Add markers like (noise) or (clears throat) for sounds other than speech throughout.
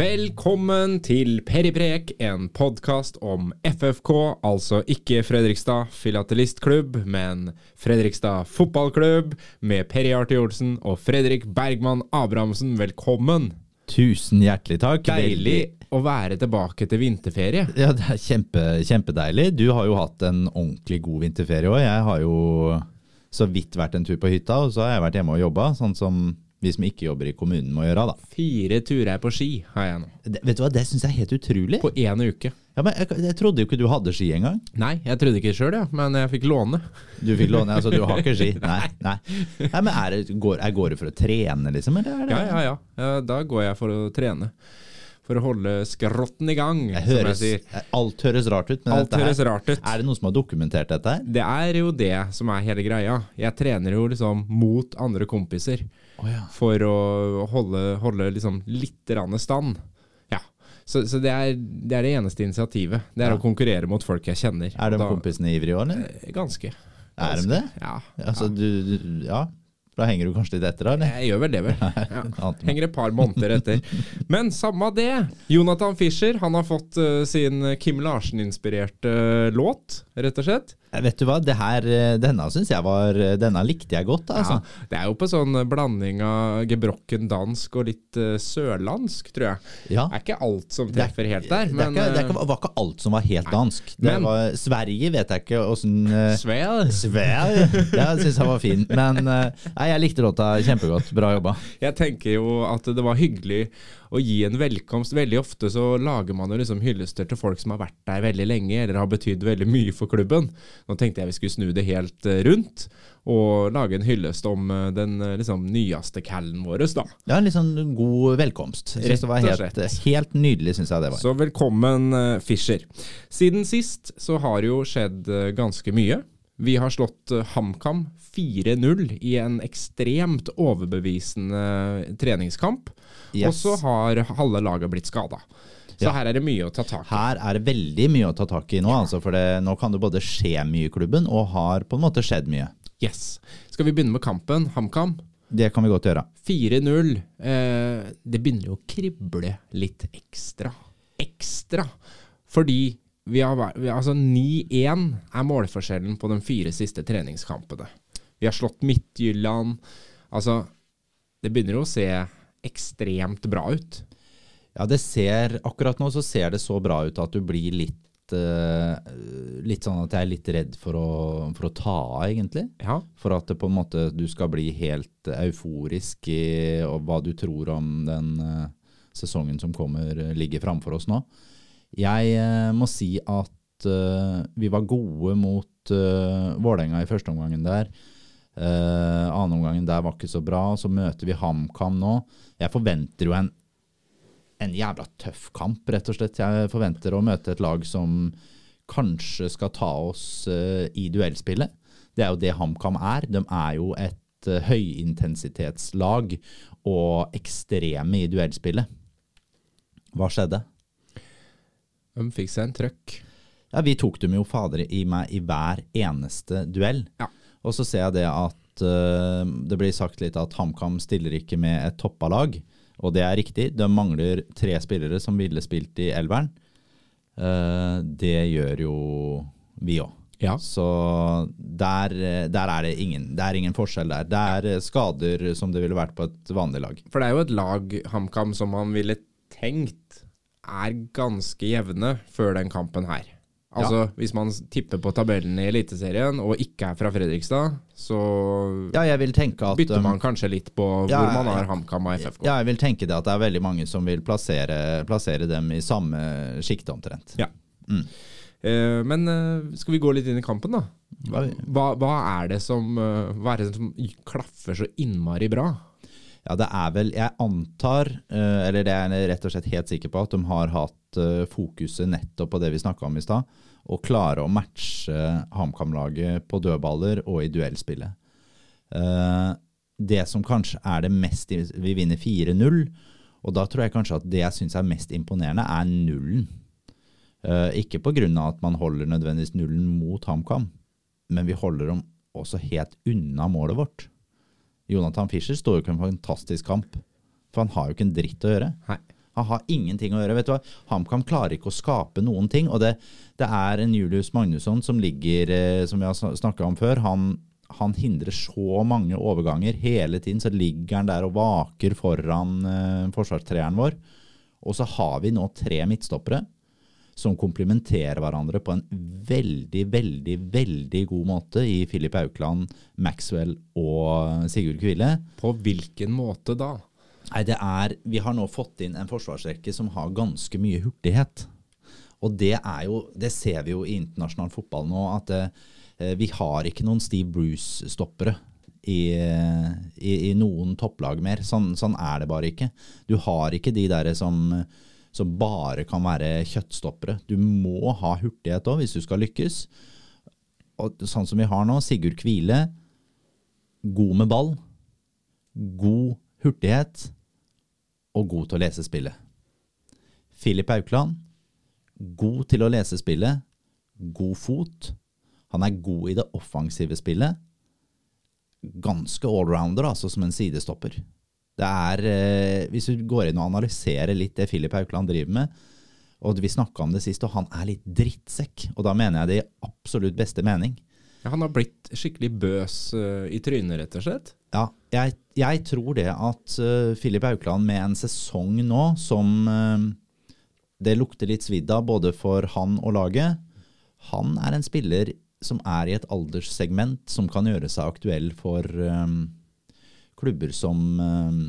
Velkommen til Periprek, en podkast om FFK, altså ikke Fredrikstad filatelistklubb, men Fredrikstad fotballklubb, med Peri Arti Olsen og Fredrik Bergman Abrahamsen. Velkommen! Tusen hjertelig takk. Deilig å være tilbake til vinterferie. Ja, det er kjempe, kjempedeilig. Du har jo hatt en ordentlig god vinterferie òg. Jeg har jo så vidt vært en tur på hytta, og så har jeg vært hjemme og jobba, sånn som vi som ikke jobber i kommunen må gjøre, da. Fire turer på ski har jeg nå. Det, vet du hva, det syns jeg er helt utrolig. På én uke. Ja, men jeg, jeg trodde jo ikke du hadde ski engang. Nei, jeg trodde ikke sjøl, ja, men jeg fikk låne. Du fikk låne, altså du har ikke ski? (laughs) Nei. nei. nei men er det, går, er, går det for å trene, liksom? Eller er det? Ja, ja, ja. da går jeg for å trene. For å holde skrotten i gang, Jeg som jeg sier. alt høres rart ut. Men Alt dette her- høres rart ut. Er det noen som har dokumentert dette her? Det er jo det som er hele greia. Jeg trener jo liksom mot andre kompiser Å ja. for å holde, holde liksom litt stand. Ja. Så, så det, er, det er det eneste initiativet. Det er å konkurrere mot folk jeg kjenner. Er de da- kompisene ivrige òg, eller? Eh, Ganske. Er de det? Ja. Altså, du, du, ja. Da henger du kanskje litt etter, eller? Jeg gjør vel det, vel. (laughs) Ja. Henger et par måneder etter. Men samme det. Jonathan Fischer han har fått uh, sin Kim Larsen-inspirerte uh, låt, rett og slett. Eh, Vet du hva, det her, eh, denne synes jeg var eh, Denne likte jeg godt, altså. Ja, det er jo på sånn blanding av gebrokken dansk og litt uh, sørlandsk, tror jeg. Ja. Det er ikke alt som Det er- treffer helt der, det, er men ikke, det er eh, ikke, var ikke alt som var helt dansk. Det Men- var, Sverige vet jeg ikke åssen uh, Svel. Sverige Ja, syns jeg var fin. Men uh, nei, jeg likte låta kjempegodt. Bra jobba. Jeg tenker jo at det var hyggelig å gi en velkomst. Veldig ofte så lager man jo liksom hyllester til folk som har vært der veldig lenge, eller har betydd veldig mye for klubben. Nå tenkte jeg vi skulle snu det helt eh, rundt, og lage en hyllest om eh, den eh, liksom nyeste callen vår, da. Ja, En litt sånn god velkomst. Jeg synes det var helt, helt nydelig, syns jeg det var. Så velkommen, Fischer. Siden sist så har jo skjedd ganske mye. Vi har slått HamKam 4-0 i en ekstremt overbevisende treningskamp. Og så har halve laget blitt skada. Så Ja. her er det mye å ta tak i. Her er det veldig mye å ta tak i nå, altså, for det, nå kan det både skje mye i klubben, og har på en måte skjedd mye. Yes. Skal vi begynne med kampen? HamKam. Det kan vi godt gjøre. 4-0. Eh, det begynner jo å krible litt ekstra. Ekstra. Fordi vi har, vi, altså 9-1 er målforskjellen på de fire siste treningskampene. Vi har slått Midtjylland. Altså, det begynner jo å se ekstremt bra ut. Ja, det ser Akkurat nå så ser det så bra ut at du blir litt uh, Litt sånn at jeg er litt redd for å, for å ta av, egentlig. Ja. For at det på en måte du skal bli helt euforisk i hva du tror om den uh, sesongen som kommer, ligger framfor oss nå. Jeg uh, må si at vi var gode mot uh, Vålerenga i første omgangen der. Uh, annen omgangen der var ikke så bra. Så møter vi HamKam nå. Jeg forventer jo en, en jævla tøff kamp, rett og slett. Jeg forventer å møte et lag som kanskje skal ta oss uh, i duellspillet. Det er jo det HamKam er. De er jo et uh, høyintensitetslag og ekstreme i duellspillet. Hva skjedde? De fikk seg en trøkk. Ja, Vi tok dem jo fader i meg i hver eneste duell. Ja. Og så ser jeg det at uh, det blir sagt litt at HamKam stiller ikke med et toppa lag. Og det er riktig. De mangler tre spillere som ville spilt i elveren. Uh, det gjør jo vi òg. Ja. Så der, der er det ingen, det er ingen forskjell der. Det er skader som det ville vært på et vanlig lag. For det er jo et lag, HamKam, som man ville tenkt er ganske jevne før den kampen her. Altså Hvis man tipper på tabellen i Eliteserien og ikke er fra Fredrikstad, så Ja, jeg vil tenke at bytter um, man kanskje litt på ja, hvor man har HamKam og FFK. Ja, jeg vil tenke det at det er veldig mange som vil plassere, plassere dem i samme sjikte omtrent. Ja. Eh, men uh, skal vi gå litt inn i kampen, da? Hva, hva er det som uh, Hva er det som klaffer så innmari bra? Ja, det er vel Jeg antar, eh, eller det er jeg rett og slett helt sikker på, at de har hatt eh, fokuset nettopp på det vi snakka om i stad. Å klare å matche HamKam-laget på dødballer og i duellspillet. Eh, Det som kanskje er det mest Vi vinner 4-0, og da tror jeg kanskje at det jeg syns er mest imponerende, er nullen. Eh, Ikke pga. at man holder nødvendigvis nullen mot HamKam, men vi holder dem også helt unna målet vårt. Jonathan Fischer står jo ikke en fantastisk kamp, for han har jo ikke en dritt å gjøre. Nei. Han har ingenting å gjøre. vet du hva? HamKam klarer ikke å skape noen ting. Og det, det er en Julius Magnusson som ligger, eh, som vi har snakka om før, han, han hindrer så mange overganger. Hele tiden så ligger han der og vaker foran uh, forsvarstreeren vår. Og så har vi nå tre midtstoppere som komplementerer hverandre på en veldig, veldig, veldig god måte i Filip Aukland, Maxwell og Sigurd Kvile. På hvilken måte da? Nei, det er Vi har nå fått inn en forsvarsrekke som har ganske mye hurtighet. Og det er jo Det ser vi jo i internasjonal fotball nå, at eh, vi har ikke noen Steve Bruce-stoppere. I, i, i noen topplag mer. Sånn, sånn er det bare ikke. Du har ikke de der som, som bare kan være kjøttstoppere. Du må ha hurtighet òg hvis du skal lykkes. Og sånn som vi har nå, Sigurd Kvile, god med ball, god hurtighet og god til å lese spillet. Filip Aukland, god til å lese spillet, god fot. Han er god i det offensive spillet. Ganske allrounder, altså, som en sidestopper. Det er, eh, Hvis du går inn og analyserer litt det Filip Aukland driver med, og vi snakka om det sist, og han er litt drittsekk, og da mener jeg det i absolutt beste mening. Ja, han har blitt skikkelig bøs uh, i trynet, rett og slett. Ja, jeg, jeg tror det at uh, Filip Aukland med en sesong nå som uh, det lukter litt svidd av både for han og laget, han er en spiller som er i et alderssegment som kan gjøre seg aktuell for um, klubber som um,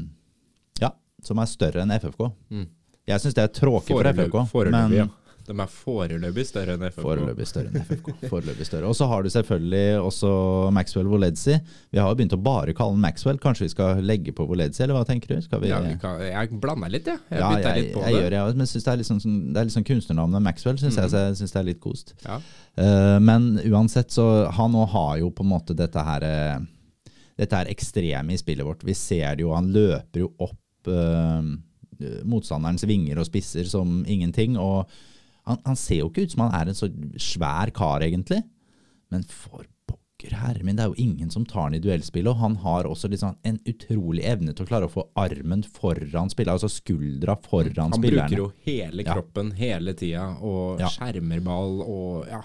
ja, som er større enn FFK. Mm. Jeg syns det er tråkig for FFK, Foreløpig, ja. De er foreløpig større enn FFK. Foreløpig større enn FFK. Foreløpig større. Og så har du selvfølgelig også Maxwell Voledzi. Vi har jo begynt å bare kalle han Maxwell. Kanskje vi skal legge på Voledzi, eller hva tenker du? Vi, Ja, kan, jeg blander litt, ja. Jeg ja, jeg, litt på jeg det. gjør det, jeg men jeg synes det er litt sånn, sånn- det er litt sånn kunstnernavnet Maxwell, syns jeg, så jeg synes det er litt kost. Ja. Uh, men uansett, så han nå har jo på en måte dette her eh, Dette er ekstreme i spillet vårt. Vi ser det jo, han løper jo opp eh, motstanderens vinger og spisser som ingenting. og han, han ser jo ikke ut som han er en så svær kar, egentlig. Men for pokker herre min, det er jo ingen som tar han i duellspillet. Og han har også liksom en utrolig evne til å klare å få armen foran spillet, altså skuldra foran Han spillerne. bruker jo hele Ja. kroppen hele tida, og Ja. skjermer ball og ja.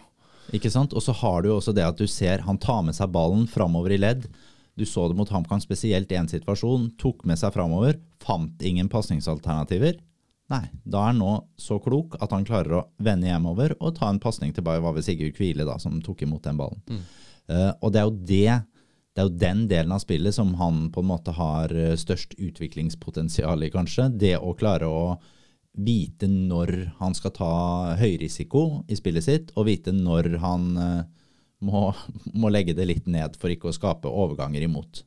Ikke sant? Og så har du jo også det at du ser han tar med seg ballen framover i ledd. Du så det mot HamKam spesielt i en situasjon. Tok med seg framover. Fant ingen pasningsalternativer. Nei, da er han nå så klok at han klarer å vende hjemover og ta en pasning til Bayer var Sigurd Kvile, da, som tok imot den ballen. Eh, og det er jo det det er jo den delen av spillet som han på en måte har eh, størst utviklingspotensial i, kanskje. Det å klare å vite når han skal ta høyrisiko i spillet sitt, og vite når han eh, må, må legge det litt ned for ikke å skape overganger imot.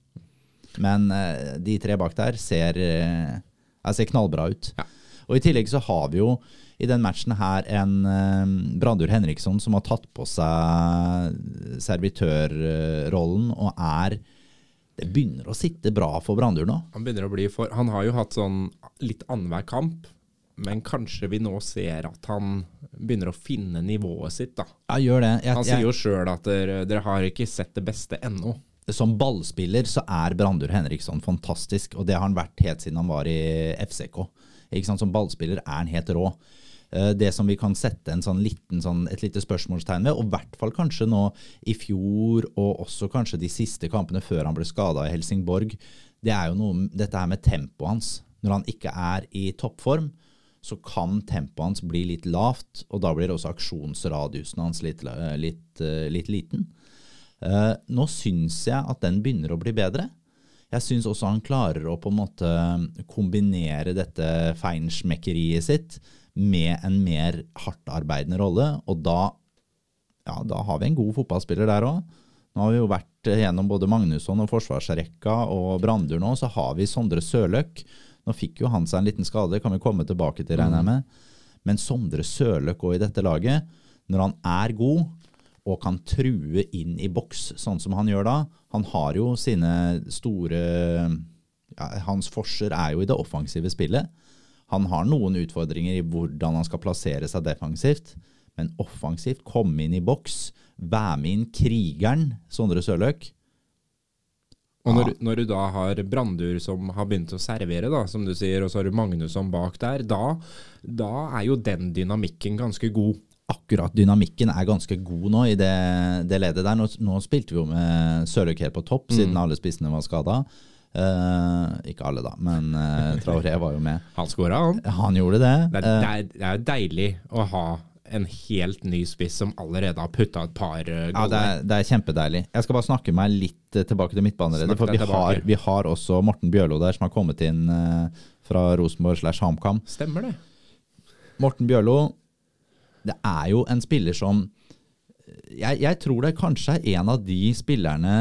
Men eh, de tre bak der ser, eh, ser knallbra ut. Ja. Og I tillegg så har vi jo i den matchen her en eh, Brandur Henriksson som har tatt på seg servitørrollen og er Det begynner å sitte bra for Brandur nå. Han begynner å bli for Han har jo hatt sånn litt annenhver kamp, men kanskje vi nå ser at han begynner å finne nivået sitt, da. Ja, gjør det. Jeg, Han sier jo sjøl at dere, dere har ikke sett det beste ennå. som ballspiller så er Brandur Henriksson fantastisk, og det har han vært helt siden han var i FCK. Som ballspiller er han helt rå. Eh, Det som vi kan sette en sånn liten, sånn, et lite spørsmålstegn ved, og i hvert fall kanskje nå i fjor, og også kanskje de siste kampene før han ble skada i Helsingborg, det er jo noe, dette her med tempoet hans. Når han ikke er i toppform, så kan tempoet hans bli litt lavt, og da blir også aksjonsradiusen hans litt, eh, litt, eh, litt liten. Uh, nå syns jeg at den begynner å bli bedre. Jeg syns også han klarer å på en måte kombinere dette feinschmeckeriet sitt med en mer hardtarbeidende rolle, og da, ja, da har vi en god fotballspiller der òg. Nå har vi jo vært gjennom både Magnusson og forsvarsrekka og Brandur nå, så har vi Sondre Sørløk. Nå fikk jo han seg en liten skade, kan vi komme tilbake til, regner jeg med. Men Sondre Sørløk òg i dette laget, når han er god, og kan true inn i boks, sånn som han gjør da. Han har jo sine store ja, Hans forser er jo i det offensive spillet. Han har noen utfordringer i hvordan han skal plassere seg defensivt. Men offensivt, komme inn i boks, være med inn krigeren, Sondre Sørløk. Og når, når, du da har Brandur som har begynt å servere, da, som du sier, og så har du Magnusson bak der, da, da er jo den dynamikken ganske god akkurat dynamikken er ganske god nå i det, det ledet der. Nå, nå, spilte vi jo med Sørøk helt på topp, siden mm. alle spissene var skada. Uh, eh, ikke alle, da, men uh, Traoré var jo med. Han skåra, han. Han gjorde det. Det er, det, er, det er, deilig å ha en helt ny spiss som allerede har putta et par uh, Ja, det er, det er, kjempedeilig. Jeg skal bare snakke meg litt tilbake til midtbaneleddet. For vi har, vi har, også Morten Bjørlo der, som har kommet inn fra Rosenborg slash HamKam. Stemmer det. Morten Bjørlo det er jo en spiller som jeg, jeg, tror det kanskje er en av de spillerne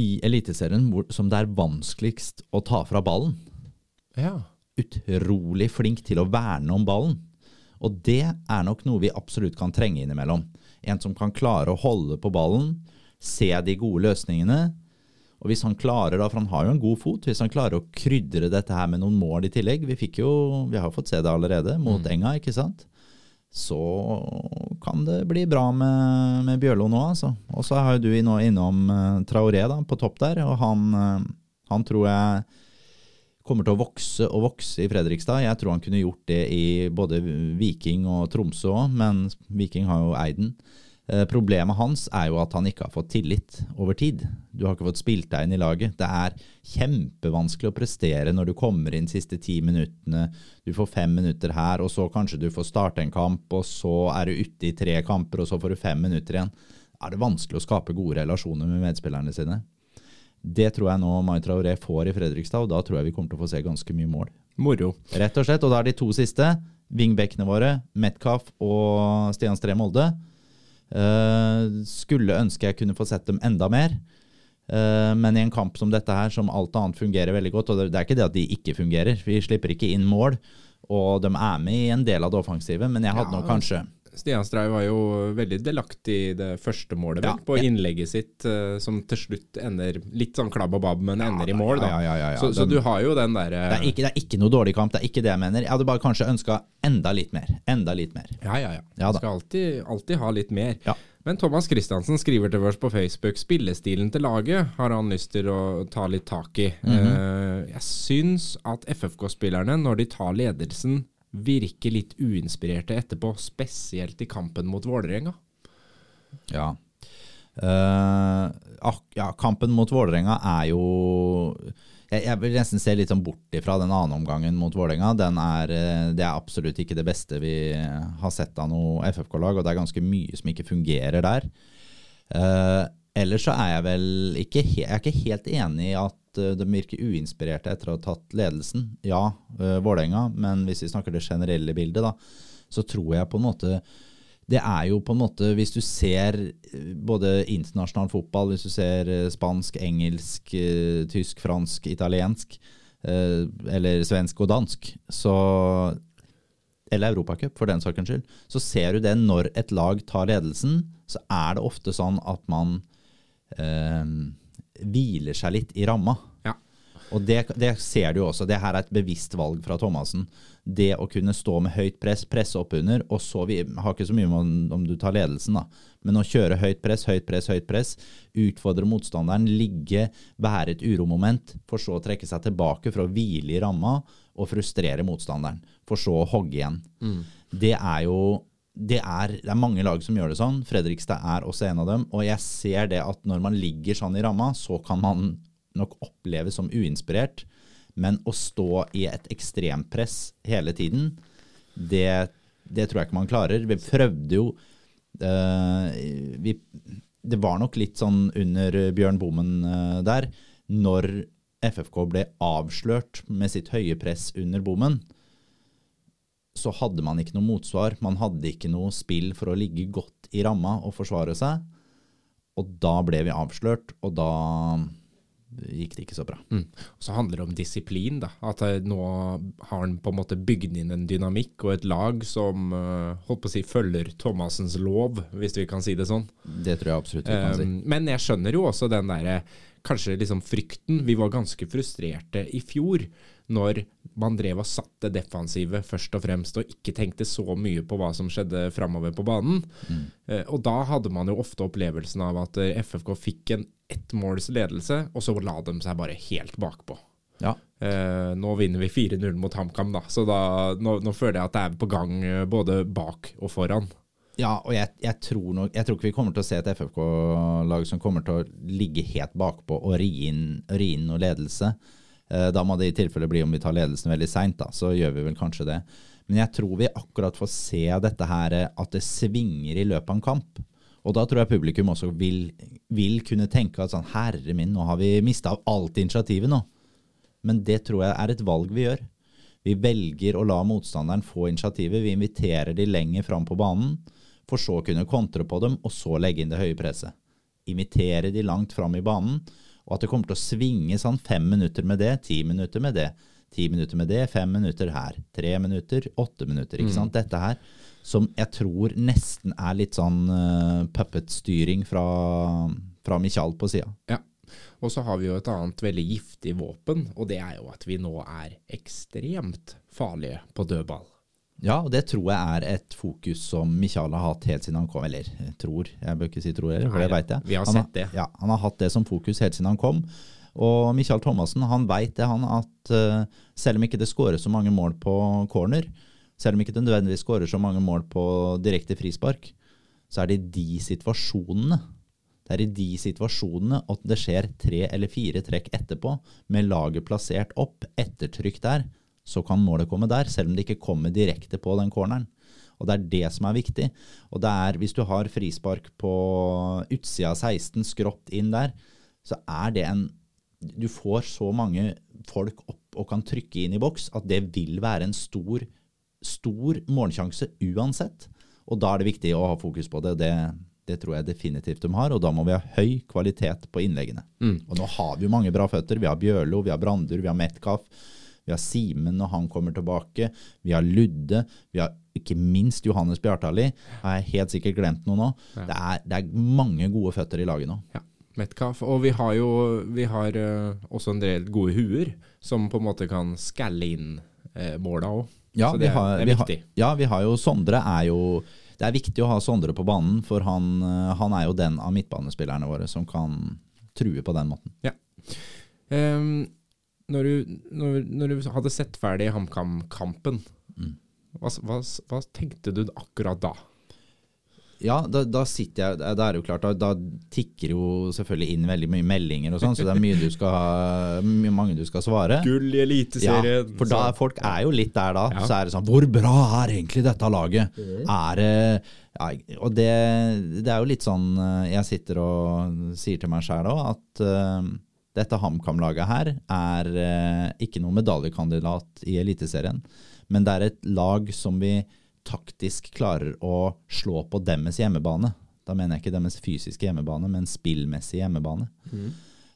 i Eliteserien som det er vanskeligst å ta fra ballen. Ja. Utrolig flink til å verne om ballen. Og det er nok noe vi absolutt kan trenge innimellom. En som kan klare å holde på ballen, se de gode løsningene. Og hvis han klarer da, for han har jo en god fot, hvis han klarer å krydre dette her med noen mål i tillegg Vi fikk jo, vi har fått se det allerede, mot mm. Enga, ikke sant? så kan det bli bra med, med Bjørlo nå, altså. Og så har jo du nå innom uh, Traoré da, på topp der, og han, uh, han, tror jeg kommer til å vokse og vokse i Fredrikstad. Jeg tror han kunne gjort det i både Viking og Tromsø òg, men Viking har jo eid den. Eh, problemet hans er jo at han ikke har fått tillit over tid. Du har ikke fått spilt deg inn i laget. Det er kjempevanskelig å prestere når du kommer inn de siste ti minuttene. Du får fem minutter her, og så kanskje du får starte en kamp, og så er du ute i tre kamper, og så får du fem minutter igjen. Da er det vanskelig å skape gode relasjoner med medspillerne sine. Det tror jeg nå Mai Traoré får i Fredrikstad, og da tror jeg vi kommer til å få se ganske mye mål. Moro. Rett og slett. Og da er de to siste, vingbekkene våre, Metcalf og Stian Stree Molde Uh, skulle ønske jeg kunne få sett dem enda mer. Uh, men i en kamp som dette her, som alt annet fungerer veldig godt, og det, er ikke det at de ikke fungerer, vi slipper ikke inn mål, og de er med i en del av det offensive, men jeg hadde ja, nok kanskje Stian Strau var jo veldig delaktig i det første målet, ja, på innlegget sitt, uh, som til slutt ender litt sånn klabb og babb, men ender ja, i mål. da. Ja, så, så, du har jo den derre det, det, er ikke noe dårlig kamp, det er ikke det jeg mener. Jeg hadde bare kanskje ønska enda litt mer. Enda litt mer. Ja, ja, ja. ja skal alltid, alltid, ha litt mer. Ja. Men Thomas Christiansen skriver til oss på Facebook spillestilen til laget har han lyst til å ta litt tak i. Mm -hmm. jeg syns at FFK-spillerne, når de tar ledelsen, virker litt uinspirerte etterpå, spesielt i kampen mot Vålerenga. Ja. Uh, ja, kampen mot Vålerenga er jo jeg, jeg, vil nesten se litt sånn bort ifra den andre omgangen mot Vålerenga. Eh, det er absolutt ikke det beste vi har sett av noe FFK-lag, og det er ganske mye som ikke fungerer der. Uh, ellers så er jeg vel ikke, jeg er ikke helt enig i at Eh, de virker uinspirerte etter å ha tatt ledelsen. Ja, uh, Vålerenga, men hvis vi snakker det generelle bildet, da, så tror jeg på en måte det er jo på en måte, Hvis du ser eh, både internasjonal fotball, hvis du ser spansk, engelsk, tysk, fransk, italiensk, eller svensk og dansk, så eller Europacup, for den saks skyld, så ser du det når et lag tar ledelsen, så er det ofte sånn at man eh, hviler seg litt i ramma. Ja. Og det, det, ser du jo også. Det her er et bevisst valg fra Thomassen. Det å kunne stå med høyt press, presse opp under, og så Vi har ikke så mye om, om du tar ledelsen, da. Men å kjøre høyt press, høyt press, høyt press, utfordre motstanderen, ligge, være et uromoment, for så å trekke seg tilbake for å hvile i ramma og frustrere motstanderen, for så å hogge igjen. Mm. Det er jo det er, det er, mange lag som gjør det sånn. Fredrikstad er også en av dem. Og jeg ser det at når man ligger sånn i ramma, så kan man nok oppleves som uinspirert. Men å stå i et ekstrempress hele tiden Det, det tror jeg ikke man klarer. Vi prøvde jo uh, vi, Det var nok litt sånn under Bjørn Bommen uh, der. Når FFK ble avslørt med sitt høye press under bommen, så hadde man ikke noe motsvar. Man hadde ikke noe spill for å ligge godt i ramma og forsvare seg. Og da ble vi avslørt, og da gikk det ikke så bra. Mm. Så handler det om disiplin. da, At eh, nå har han på en måte bygd inn en dynamikk og et lag som uh, holdt på å si, følger Thomassens lov, hvis vi kan si det sånn. Det tror jeg absolutt vi kan si. Um, men jeg skjønner jo også den derre kanskje liksom frykten. Vi var ganske frustrerte i fjor når man drev og satte defensive først og fremst, og ikke tenkte så mye på hva som skjedde framover på banen. Mm. Uh, og da hadde man jo ofte opplevelsen av at FFK fikk en ettmåls ledelse, og så la de seg bare helt bakpå. Ja. Eh, nå vinner vi 4-0 mot HamKam, da, så da, nå, nå, føler jeg at det er på gang uh, både bak og foran. Ja, og jeg, jeg, tror nok, jeg, tror ikke vi kommer til å se et FFK-lag som kommer til å ligge helt bakpå og ri inn, ri inn noe ledelse. Uh, da må det i tilfelle bli om vi tar ledelsen veldig seint, så gjør vi vel kanskje det. Men jeg tror vi akkurat får se dette her, at det svinger i løpet av en kamp. Og da tror jeg publikum også vil, vil kunne tenke at sånn Herre min, nå har vi mista alt initiativet nå. Men det tror jeg er et valg vi gjør. Vi velger å la motstanderen få initiativet. Vi inviterer de lenger fram på banen, for så å kunne kontre på dem, og så legge inn det høye presset. Invitere de langt fram i banen, og at det kommer til å svinge sånn fem minutter med det, ti minutter med det, ti minutter med det, fem minutter her, tre minutter, åtte minutter. ikke sant? Mm. Dette her som jeg tror nesten er litt sånn uh, puppet-styring fra, fra Michael på sida. Ja. Og så har vi jo et annet veldig giftig våpen, og det er jo at vi nå er ekstremt farlige på dødball. Ja, og det tror jeg er et fokus som Michael har hatt helt siden han kom. Eller tror, jeg bør ikke si tror, eller, for det veit jeg. Vi har han sett det. Ja, han har hatt det som fokus helt siden han kom. Og Michael Thomassen han veit det, han, at uh, selv om ikke det skåres så mange mål på corner, selv om ikke det nødvendigvis skårer så mange mål på direkte frispark, så er det i de situasjonene det er i de situasjonene at det skjer tre eller fire trekk etterpå, med laget plassert opp, ettertrykk der, så kan målet komme der, selv om det ikke kommer direkte på den corneren. Og Det er det som er viktig. Og det er, Hvis du har frispark på utsida av 16, skrått inn der, så er det en Du får så mange folk opp og kan trykke inn i boks at det vil være en stor stor målsjanse uansett. Og da er det viktig å ha fokus på det. det. Det tror jeg definitivt de har, og da må vi ha høy kvalitet på innleggene. Mm. Og nå har vi jo mange bra føtter. Vi har Bjørlo, vi har Brandur, vi har Metcalf. Vi har Simen når han kommer tilbake. Vi har Ludde. Vi har ikke minst Johannes Bjartali. Har jeg helt sikkert glemt noe nå. Ja. Det, er, det, er, mange gode føtter i laget nå. Ja. Metcalf. Og vi har jo vi har, uh, også en del gode huer som på en måte kan skalle inn uh, måla òg. Ja, det, vi har, er viktig. Vi har, ja, vi har jo Sondre er jo Det er viktig å ha Sondre på banen, for han, eh, han er jo den av midtbanespillerne våre som kan true på den måten. Ja. Um, når, du, når, når, du, hadde sett ferdig HamKam-kampen, mm. hva, hva, hva tenkte du akkurat da? Ja, da, da, sitter jeg Da er det jo klart, da, da, tikker jo selvfølgelig inn veldig mye meldinger og sånn, så det er mye du skal mye mange du skal svare. Gull i Eliteserien. Ja, for da, folk er jo litt der da. Ja. Så er det sånn Hvor bra er egentlig dette laget? Mm. Er det ja, Og det, det, er jo litt sånn eh, Jeg sitter og sier til meg sjæl òg at uh, dette HamKam-laget her er uh, ikke noen medaljekandidat i Eliteserien, men det er et lag som vi taktisk klarer å slå på deres hjemmebane. Da mener jeg ikke deres fysiske hjemmebane, men spillmessig hjemmebane. Mm.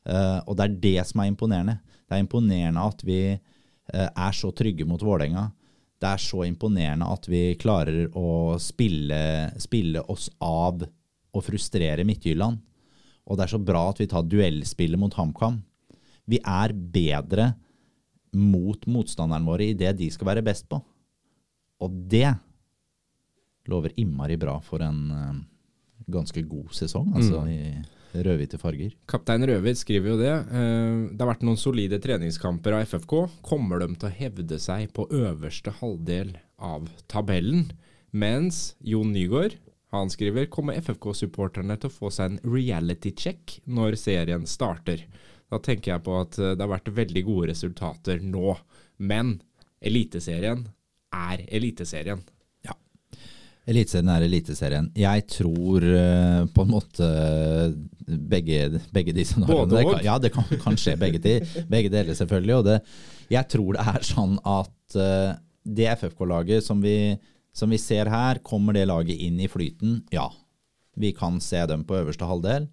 Uh, og det er det som er imponerende. Det er imponerende at vi uh, er så trygge mot Vålerenga. Det er så imponerende at vi klarer å spille, spille oss av og frustrere Midtjylland. Og det er så bra at vi tar duellspillet mot HamKam. Vi er bedre mot motstanderne våre i det de skal være best på. Og det lover innmari bra for en uh, ganske god sesong, altså mm. i rødhvite farger. Kaptein Rødhvit skriver jo det. Uh, det har vært noen solide treningskamper av FFK. Kommer de til å hevde seg på øverste halvdel av tabellen? Mens Jon Nygaard han skriver kommer FFK-supporterne til å få seg en reality check når serien starter. Da tenker jeg på at eh, det har vært veldig gode resultater nå. Men Eliteserien er Eliteserien. Ja. Eliteserien er Eliteserien. Jeg tror eh, på en måte begge, begge de scenarioene. Både Ja, det kan, kan skje begge, de, begge deler, selvfølgelig. Og det, jeg tror det er sånn at eh, det FFK-laget som vi, som vi ser her, kommer det laget inn i flyten? Ja. Vi kan se dem på øverste halvdel.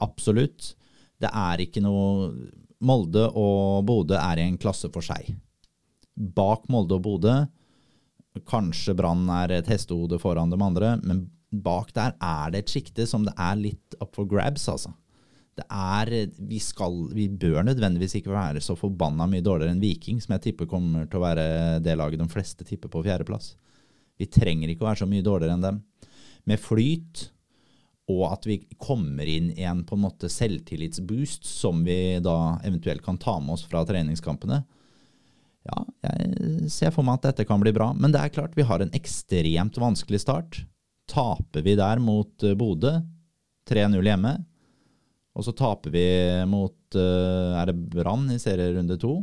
Absolutt. Det er ikke noe Molde og Bodø er i en klasse for seg. Bak Molde og Bodø Kanskje Brann er et hestehode foran de andre, men bak der er det et sjikte som det er litt up for grabs, altså. Det er, vi, skal, vi bør nødvendigvis ikke være så forbanna mye dårligere enn Viking, som jeg tipper kommer til å være det laget de fleste tipper på fjerdeplass. Vi trenger ikke å være så mye dårligere enn dem. Med flyt, og at vi kommer inn i en på en måte selvtillitsboost som vi da eventuelt kan ta med oss fra treningskampene, ja, jeg ser for meg at dette kan bli bra. Men det er klart, vi har en ekstremt vanskelig start. Taper vi der mot eh, Bodø, 3-0 hjemme, og så taper vi mot eh, Er det Brann i serierunde to?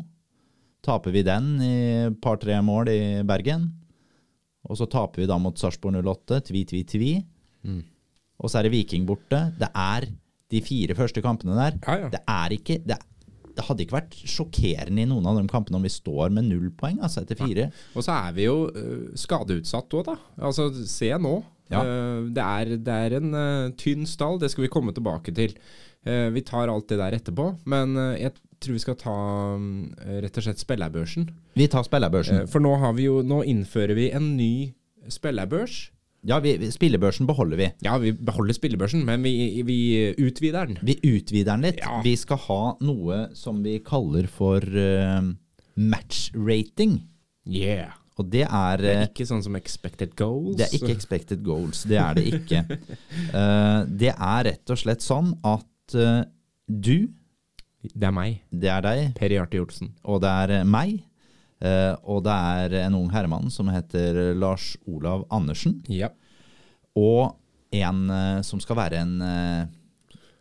Taper vi den i par-tre mål i Bergen. Og så taper vi da mot Sarpsborg 08, tvi, tvi, tvi. Og så er det Viking borte. Det er de fire første kampene der. Ja, ja. Det er ikke det, det hadde ikke vært sjokkerende i noen av de kampene om vi står med null poeng altså etter fire. Og så er vi jo øh, skadeutsatt òg, da. Altså, se nå. Ja. Øh, det, er, det er en øh, tynn stall, det skal vi komme tilbake til. Eh, vi tar alt det der etterpå, men jeg tror vi skal ta øh, rett og slett spillerbørsen. Vi tar spillerbørsen. Eh, for nå, har vi jo, nå innfører vi en ny spillerbørs. Ja, vi, spillebørsen beholder vi. Ja, vi beholder spillebørsen, men vi, vi utvider den. Vi utvider den litt. Ja. Vi skal ha noe som vi kaller for uh, match-rating. Yeah. Og det er, Det er eh, ikke sånn som expected goals. det er ikke expected goals. Det er det ikke. uh, (laughs) det er rett og slett sånn at uh, du, Det er meg. det er deg, Per Hjarte Hjortsen. og det er eh, meg. eh, og det er en ung herremann som heter Lars Olav Andersen. Ja. Og en eh, som skal være en,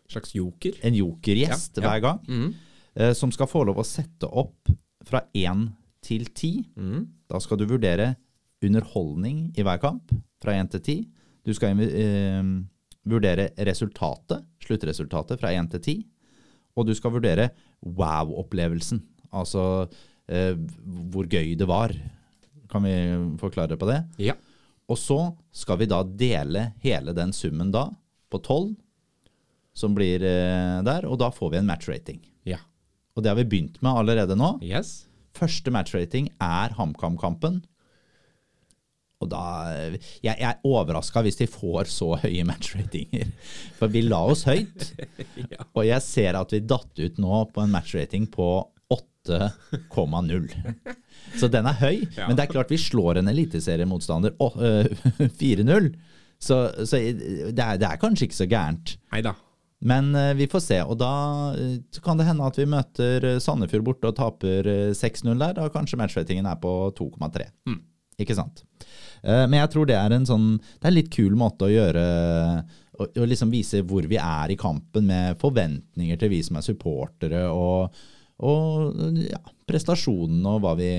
Slags joker. en jokergjest Ja, ja. hver gang. Eh, som skal få lov å sette opp fra én til ti. Mhm. Da skal du vurdere underholdning i hver kamp, fra én til ti. Du skal vurdere resultatet, sluttresultatet, fra én til ti. Og du skal vurdere wow-opplevelsen. Altså eh, hvor gøy det var. Kan vi forklare på det? Ja. Og så skal vi da dele hele den summen da på tolv, som blir eh, der, og da får vi en matchrating. Ja. Og det har vi begynt med allerede nå. Yes. Første matchrating er HamKam-kampen. Og da Jeg, jeg er overraska hvis de får så høye matchratinger. For vi la oss høyt. (laughs) Ja. Og jeg ser at vi datt ut nå på en matchrating på 8,0. Så den er høy. Ja. Men det er klart vi slår en eliteseriemotstander å- (laughs) øh, 4-0. Så, så det, er, det er kanskje ikke så gærent. Neida. Men eh, vi får se. Og da eh, kan det hende at vi møter eh, Sandefjord borte og taper eh, 6-0 der. Da kanskje matchratingen er på 2,3. Mm. Ikke sant? Eh, men jeg tror det er en sånn Det er en litt kul måte å gjøre å, liksom vise hvor vi er i kampen, med forventninger til vi som er supportere, og, og ja, prestasjonen og hva vi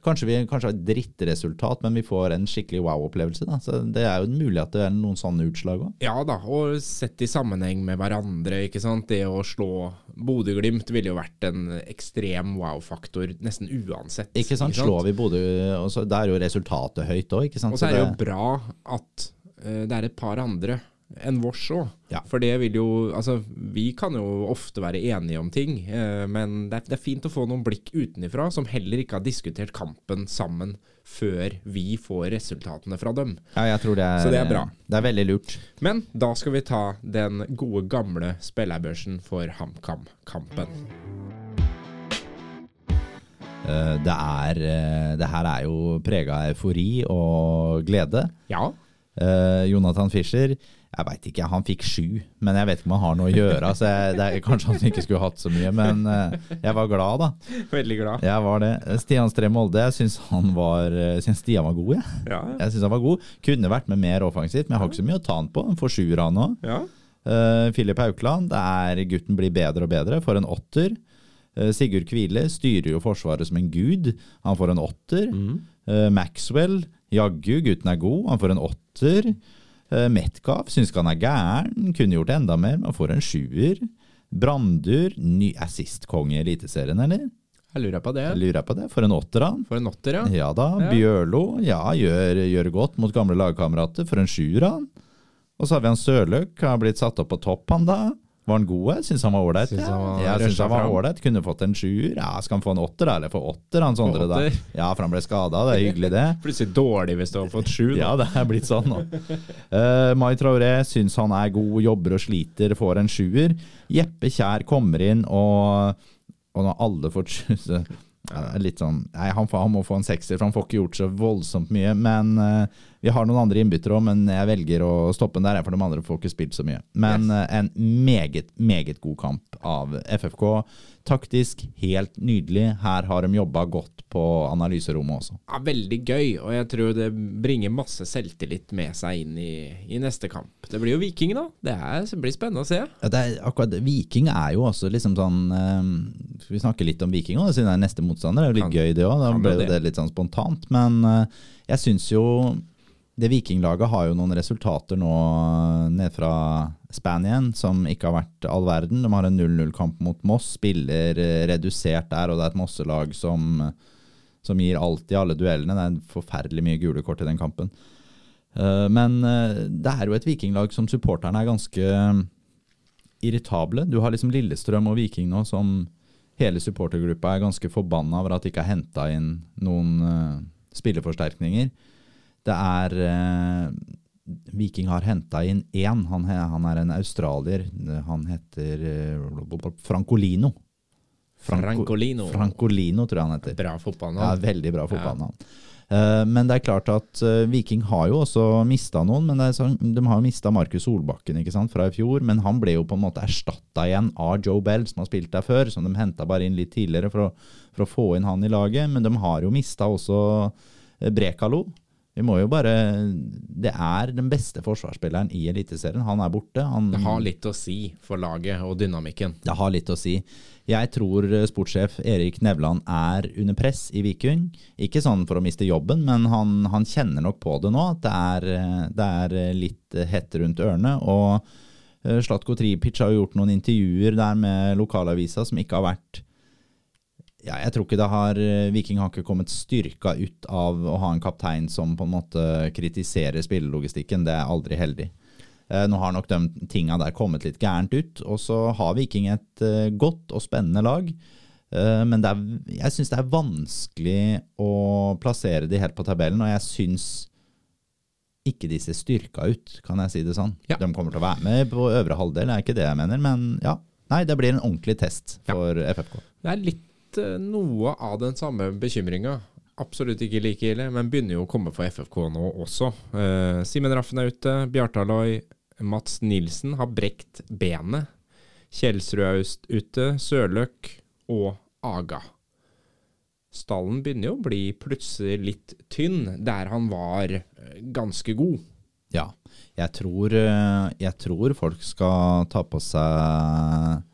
Kanskje vi kanskje har et drittresultat, men vi får en skikkelig wow-opplevelse. da. Så Det er jo mulig at det er noen sånne utslag òg. Ja da, og sett i sammenheng med hverandre, ikke sant. Det å slå Bodø-Glimt ville jo vært en ekstrem wow-faktor nesten uansett. Ikke sant? Slår vi Bodø, og så da er jo resultatet høyt òg, ikke sant? Og så er det jo bra at uh, det er et par andre enn vårs òg. Ja. For det vil jo Altså, vi kan jo ofte være enige om ting, eh, men det er, det er fint å få noen blikk utenifra som heller ikke har diskutert kampen sammen før vi får resultatene fra dem. Ja, jeg tror det er, Så det er bra. Det er veldig lurt. Men da skal vi ta den gode, gamle spillerbørsen for HamKam-kampen. Eh, Det, er, eh, det her er jo prega av eufori og glede. Ja. Eh, Jonathan Fischer, jeg veit ikke, han fikk sju, men jeg vet ikke om han har noe å gjøre. Så jeg, det er, kanskje han ikke skulle hatt så mye, men eh, jeg var glad, da. Veldig glad. Jeg var det. Stian Stree Molde, jeg syns han var jeg synes Stian var god, jeg. Ja. Jeg synes han var god. Kunne vært med mer offensivt, men jeg har ikke så mye å ta han på. Han får sjuer, han òg. ja. Uh, Filip Haukeland, det er gutten blir bedre og bedre, får en åtter. Uh, Sigurd Kvile styrer jo Forsvaret som en gud, han får en åtter. Mm. Uh, Maxwell, jaggu, gutten er god, han får en åtter. Eh, Metcalf syns ikke han er gæren, kunne gjort enda mer, men får en sjuer. Brandur, ny assist-konge i Eliteserien, eller? Jeg lurer på det. Jeg lurer på det. For en åtter, han. For en åtter, ja. Ja da. Ja. Bjørlo, ja, gjør, gjør godt mot gamle lagkamerater. For en sjuer, han. Og så har vi han Sørløk, har blitt satt opp på topp, han da. Var han god? Jeg syns han var ålreit. Ja. Jeg syns han var ordentlig. ålreit. Kunne fått en sjuer. Ja, skal han få en åtter, da? Eller få åtter, han Sondre, da? Ja, for han ble skada. Det er hyggelig, det. (laughs) Plutselig dårlig hvis du har fått sju. da. Ja, det er blitt sånn nå. Uh, Mai Traoré syns han er god, jobber og sliter, får en sjuer. Jeppe Kjær kommer inn, og, og når alle får sju (laughs) litt sånn, nei, han, han må få en sekser, for han får ikke gjort så voldsomt mye. Men eh, vi har noen andre innbyttere òg, men jeg velger å stoppe den der, for de andre får ikke spilt så mye. Men Yes. eh, en meget, meget god kamp av FFK. Taktisk helt nydelig. Her har de jobba godt på analyserommet også. Ja, veldig gøy, og jeg tror det bringer masse selvtillit med seg inn i, i neste kamp. Det blir jo Viking, da. Det, er, det blir spennende å se. Ja, det er akkurat. Viking er jo også liksom sånn eh, Skal vi snakke litt om Viking òg, siden det er neste motstander? Det er jo litt Kan- gøy, det òg. Da ble det. det litt sånn spontant. Men eh, jeg syns jo det Vikinglaget har jo noen resultater nå ned fra Spanien som ikke har vært all verden. De har en 0-0-kamp mot Moss, spiller eh, redusert der, og det er et Mosselag som, som gir alt i alle duellene. Det er forferdelig mye gule kort i den kampen. Eh, Men eh, det er jo et vikinglag som supporterne er ganske irritable. Du har liksom Lillestrøm og Viking nå som hele supportergruppa er ganske forbanna over at de ikke har henta inn noen eh, spilleforsterkninger. Det er eh, Viking har henta inn én. Han, han er en australier. Han heter eh, Francolino. Franco- Francolino. Francolino, tror jeg han heter. Bra fotballnavn. Ja, veldig bra fotballnavn. Eh, men det er klart at eh, Viking har jo også mista noen. men sånn, De har jo mista Markus Solbakken ikke sant, fra i fjor, men han ble jo på en måte erstatta igjen av Joe Bell, som har spilt der før. Som de henta bare inn litt tidligere for å, for å få inn han i laget. Men de har jo mista også eh, Brekalo. Vi må jo bare Det er den beste forsvarsspilleren i Eliteserien. Han er borte. Han, Det har litt å si for laget og dynamikken. det har litt å si. Jeg tror eh, sportssjef Erik Nevland er under press i Viking. Ikke sånn for å miste jobben, men han, han kjenner nok på det nå. At det er, eh, det er eh, litt hett rundt ørene. Og Slatko Tripic har gjort noen intervjuer der med lokalavisa som ikke har vært ja, jeg tror ikke det har eh, Viking har ikke kommet styrka ut av å ha en kaptein som på en måte kritiserer spillelogistikken. Det er aldri heldig. Eh, Nå har nok de tinga der kommet litt gærent ut. Og så har Viking et eh, godt og spennende lag. Men det er, jeg syns det er vanskelig å plassere de helt på tabellen, og jeg syns ikke de ser styrka ut, kan jeg si det sånn. Ja. De kommer til å være med på øvre halvdel, er ikke det jeg mener, men ja. Nei, det blir en ordentlig test for FFK. Det er litt eh, noe av den samme bekymringa. Absolutt ikke like ille, men begynner jo å komme for FFK nå også. Eh, Simen Raffen er ute, Bjartaloi, Mats Nilsen har brekt benet. Kjelsrud er ute, Sørløk og Aga. Stallen begynner jo å bli plutselig litt tynn, der han var eh, ganske god. Ja, jeg tror, eh, jeg tror folk skal ta på seg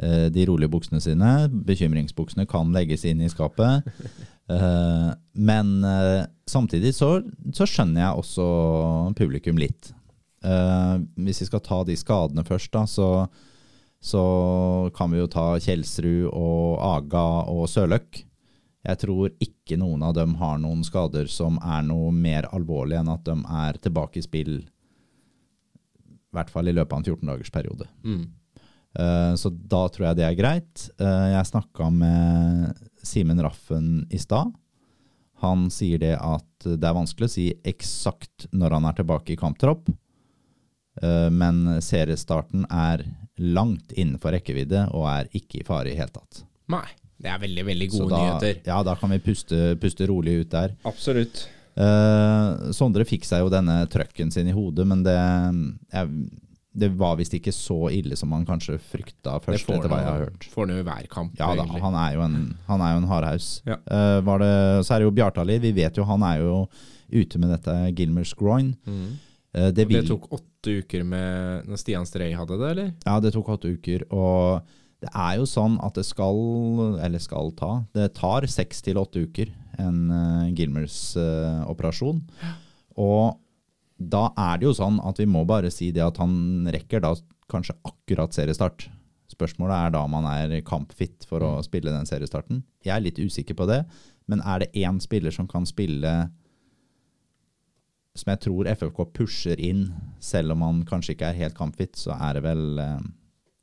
de rolige buksene sine. Bekymringsbuksene kan legges inn i skapet. Eh, Men eh, samtidig så, så skjønner jeg også publikum litt. Eh, Hvis vi skal ta de skadene først, da, så, så kan vi jo ta Kjelsrud og Aga og Sørløk. Jeg tror ikke noen av dem har noen skader som er noe mer alvorlig enn at de er tilbake i spill, i hvert fall i løpet av en 14-dagersperiode. Mm. Eh, Så da tror jeg det er greit. Eh, Jeg snakka med Simen Raffen i stad. Han sier det at det er vanskelig å si eksakt når han er tilbake i kamptropp, Eh, men seriestarten er langt innenfor rekkevidde og er ikke i fare i hele tatt. Nei, det er veldig, veldig gode da, nyheter. ja, da kan vi puste, puste rolig ut der. Absolutt. Eh, Sondre fikk seg jo denne trøkken sin i hodet, men det, jeg, det var visst ikke så ille som man kanskje frykta Det først, etter hva jeg har hørt. får han jo i hver kamp. Ja da, han er jo en, han er jo en hardhaus. Ja. Uh, det, så er det jo Bjartali. Vi vet jo han er jo ute med dette Gilmers groin. Mm. Uh, det, Det tok åtte uker med når Stian Strei hadde det, eller? Ja, det tok åtte uker. Og Det er jo sånn at det skal, eller skal ta, det tar seks til åtte uker en uh, Gilmers-operasjon. og da er det jo sånn at vi må bare si det at han rekker da kanskje akkurat seriestart. Spørsmålet er da om han er kampfit for å spille den seriestarten. Jeg er litt usikker på det, men er det én spiller som kan spille som jeg tror FFK pusher inn, selv om han kanskje ikke er helt kampfit, så er det vel eh,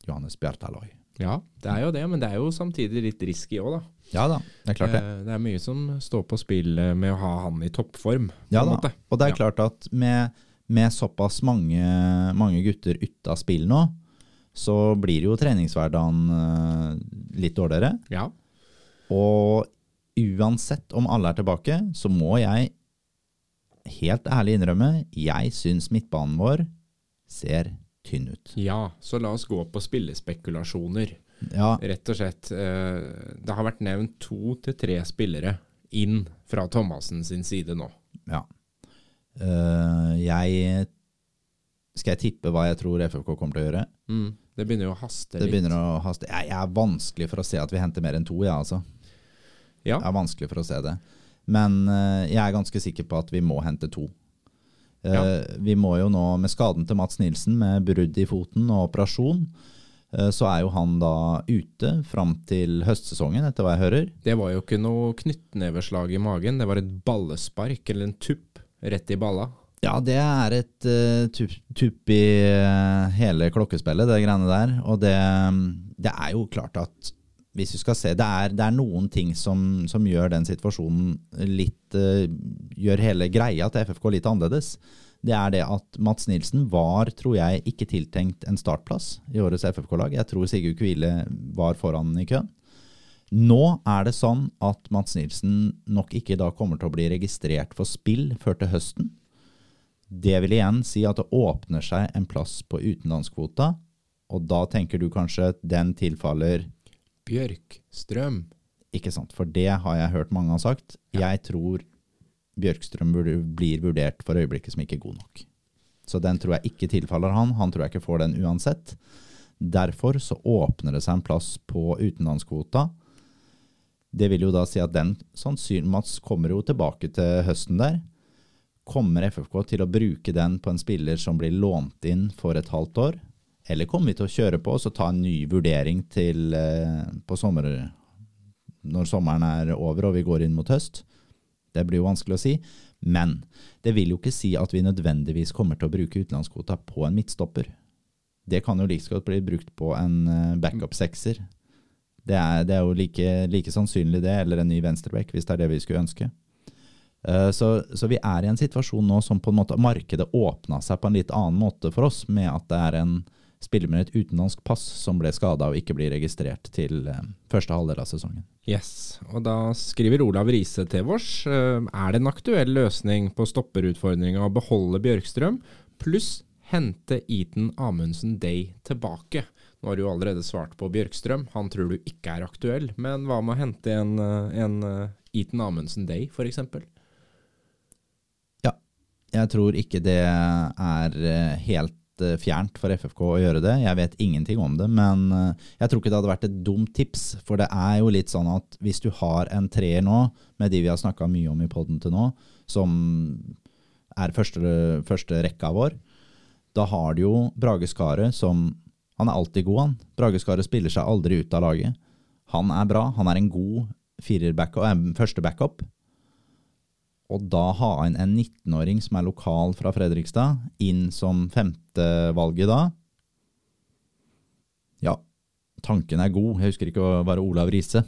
Johannes Bjartaloi. Ja, det er jo det, men det er jo samtidig litt risky òg, da. Ja da, det er klart det. Eh, Det er mye som står på spill eh, med å ha han i toppform. Ja da, måte. og det er klart at med, med såpass mange, mange gutter ute av spill nå, så blir jo treningshverdagen eh, litt dårligere. Ja. Og uansett om alle er tilbake, så må jeg helt ærlig innrømme, jeg syns midtbanen vår ser tynn ut. ja, så la oss gå på spillespekulasjoner. Ja, Rett og slett. eh, Det har vært nevnt to til tre spillere inn fra Thomassen sin side nå. ja. Eh, jeg Skal jeg tippe hva jeg tror FFK kommer til å gjøre? Mm. Det begynner jo å haste Det litt. begynner å haste. Jeg, jeg er vanskelig for å se at vi henter mer enn to, ja, altså. Ja. Jeg er vanskelig for å se det. Men eh, jeg er ganske sikker på at vi må hente to. Ja. Vi må jo nå, med skaden til Mats Nilsen, med brudd i foten og operasjon, så er jo han da ute fram til høstsesongen, etter hva jeg hører. Det var jo ikke noe knyttneveslag i magen, det var et ballespark eller en tupp rett i balla. Ja, det er et uh, tupp tupp i uh, hele klokkespillet, det greiene der. Og det, det er jo klart at hvis du skal se, det er, det er noen ting som, som gjør den situasjonen litt uh, Gjør hele greia til FFK litt annerledes. Det er det at Mats Nilsen var, tror jeg, ikke tiltenkt en startplass i årets FFK-lag. Jeg tror Sigurd Kvile var foran i køen. Nå er det sånn at Mats Nilsen nok ikke da kommer til å bli registrert for spill før til høsten. Det vil igjen si at det åpner seg en plass på utenlandskvota, og da tenker du kanskje at den tilfaller Bjørkstrøm. Ikke sant, for det har jeg hørt mange har sagt. Jeg tror Bjørkstrøm blir vurdert for øyeblikket som ikke god nok. Så den tror jeg ikke tilfaller han. Han tror jeg ikke får den uansett. Derfor så åpner det seg en plass på utenlandskvota. Det vil jo da si at den sannsynligvis kommer jo tilbake til høsten der. Kommer FFK til å bruke den på en spiller som blir lånt inn for et halvt år? Eller kommer vi til å kjøre på og ta en ny vurdering til eh, på sommer, når sommeren er over og vi går inn mot høst? Det blir jo vanskelig å si. Men det vil jo ikke si at vi nødvendigvis kommer til å bruke utenlandskvota på en midtstopper. Det kan jo like så godt bli brukt på en eh, backup-sekser. Det det er jo like, like sannsynlig det, eller en ny venstreback, hvis det er det vi skulle ønske. Eh, Så, så vi er i en situasjon nå som på en måte markedet åpna seg på en litt annen måte for oss, med at det er en spiller med et utenlandsk pass som ble skada og ikke blir registrert til eh, første halvdel av sesongen. Yes, og da skriver Olav Riise til oss. eh, Er det en aktuell løsning på stopperutfordringa å beholde Bjørkstrøm, pluss hente Eaton Amundsen Day tilbake? Nå har du jo allerede svart på Bjørkstrøm, han tror du ikke er aktuell. Men hva med å hente en, eh, en Eaton Amundsen Day, f.eks.? Ja, jeg tror ikke det er helt eh, fjernt for FFK å gjøre det. Jeg vet ingenting om det, men eh, jeg tror ikke det hadde vært et dumt tips. For det er jo litt sånn at hvis du har en treer nå, med de vi har snakka mye om i poden til nå, som er første, første rekka vår, da har du jo Brage Skaret som Han er alltid god, han. Brage Skaret spiller seg aldri ut av laget. Han er bra. Han er en god firer-backup, eh, første backup. Og da ha inn en 19-åring som er lokal fra Fredrikstad, inn som femtevalget da Ja, tanken er god. Jeg husker ikke å være Olav Riise.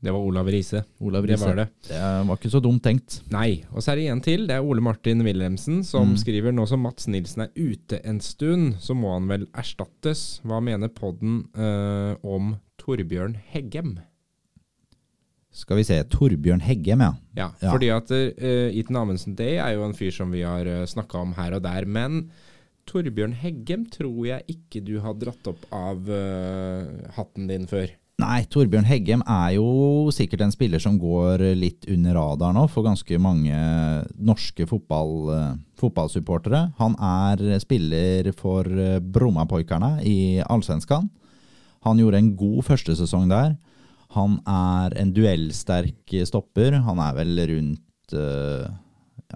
Det var Olav Riise. Olav Det var det. Det var ikke så dumt tenkt. Nei. Og så er det en til. Det er Ole Martin Wilhelmsen som Mm. skriver nå som Mats Nilsen er ute en stund, så må han vel erstattes. Hva mener podden eh, om Torbjørn Heggem? Skal vi se. Torbjørn Heggem, ja. Ja, Ja. fordi at uh, Ethan Amundsen Day er jo en fyr som vi har uh, snakka om her og der, men Torbjørn Heggem tror jeg ikke du har dratt opp av uh, hatten din før. Nei, Torbjørn Heggem er jo sikkert en spiller som går litt under radaren nå for ganske mange norske fotball, eh, fotballsupportere. Han er spiller for eh, Brommapojkarna i Allsvenskan. Han gjorde en god første sesong der. Han er en duellsterk stopper. Han er vel rundt uh,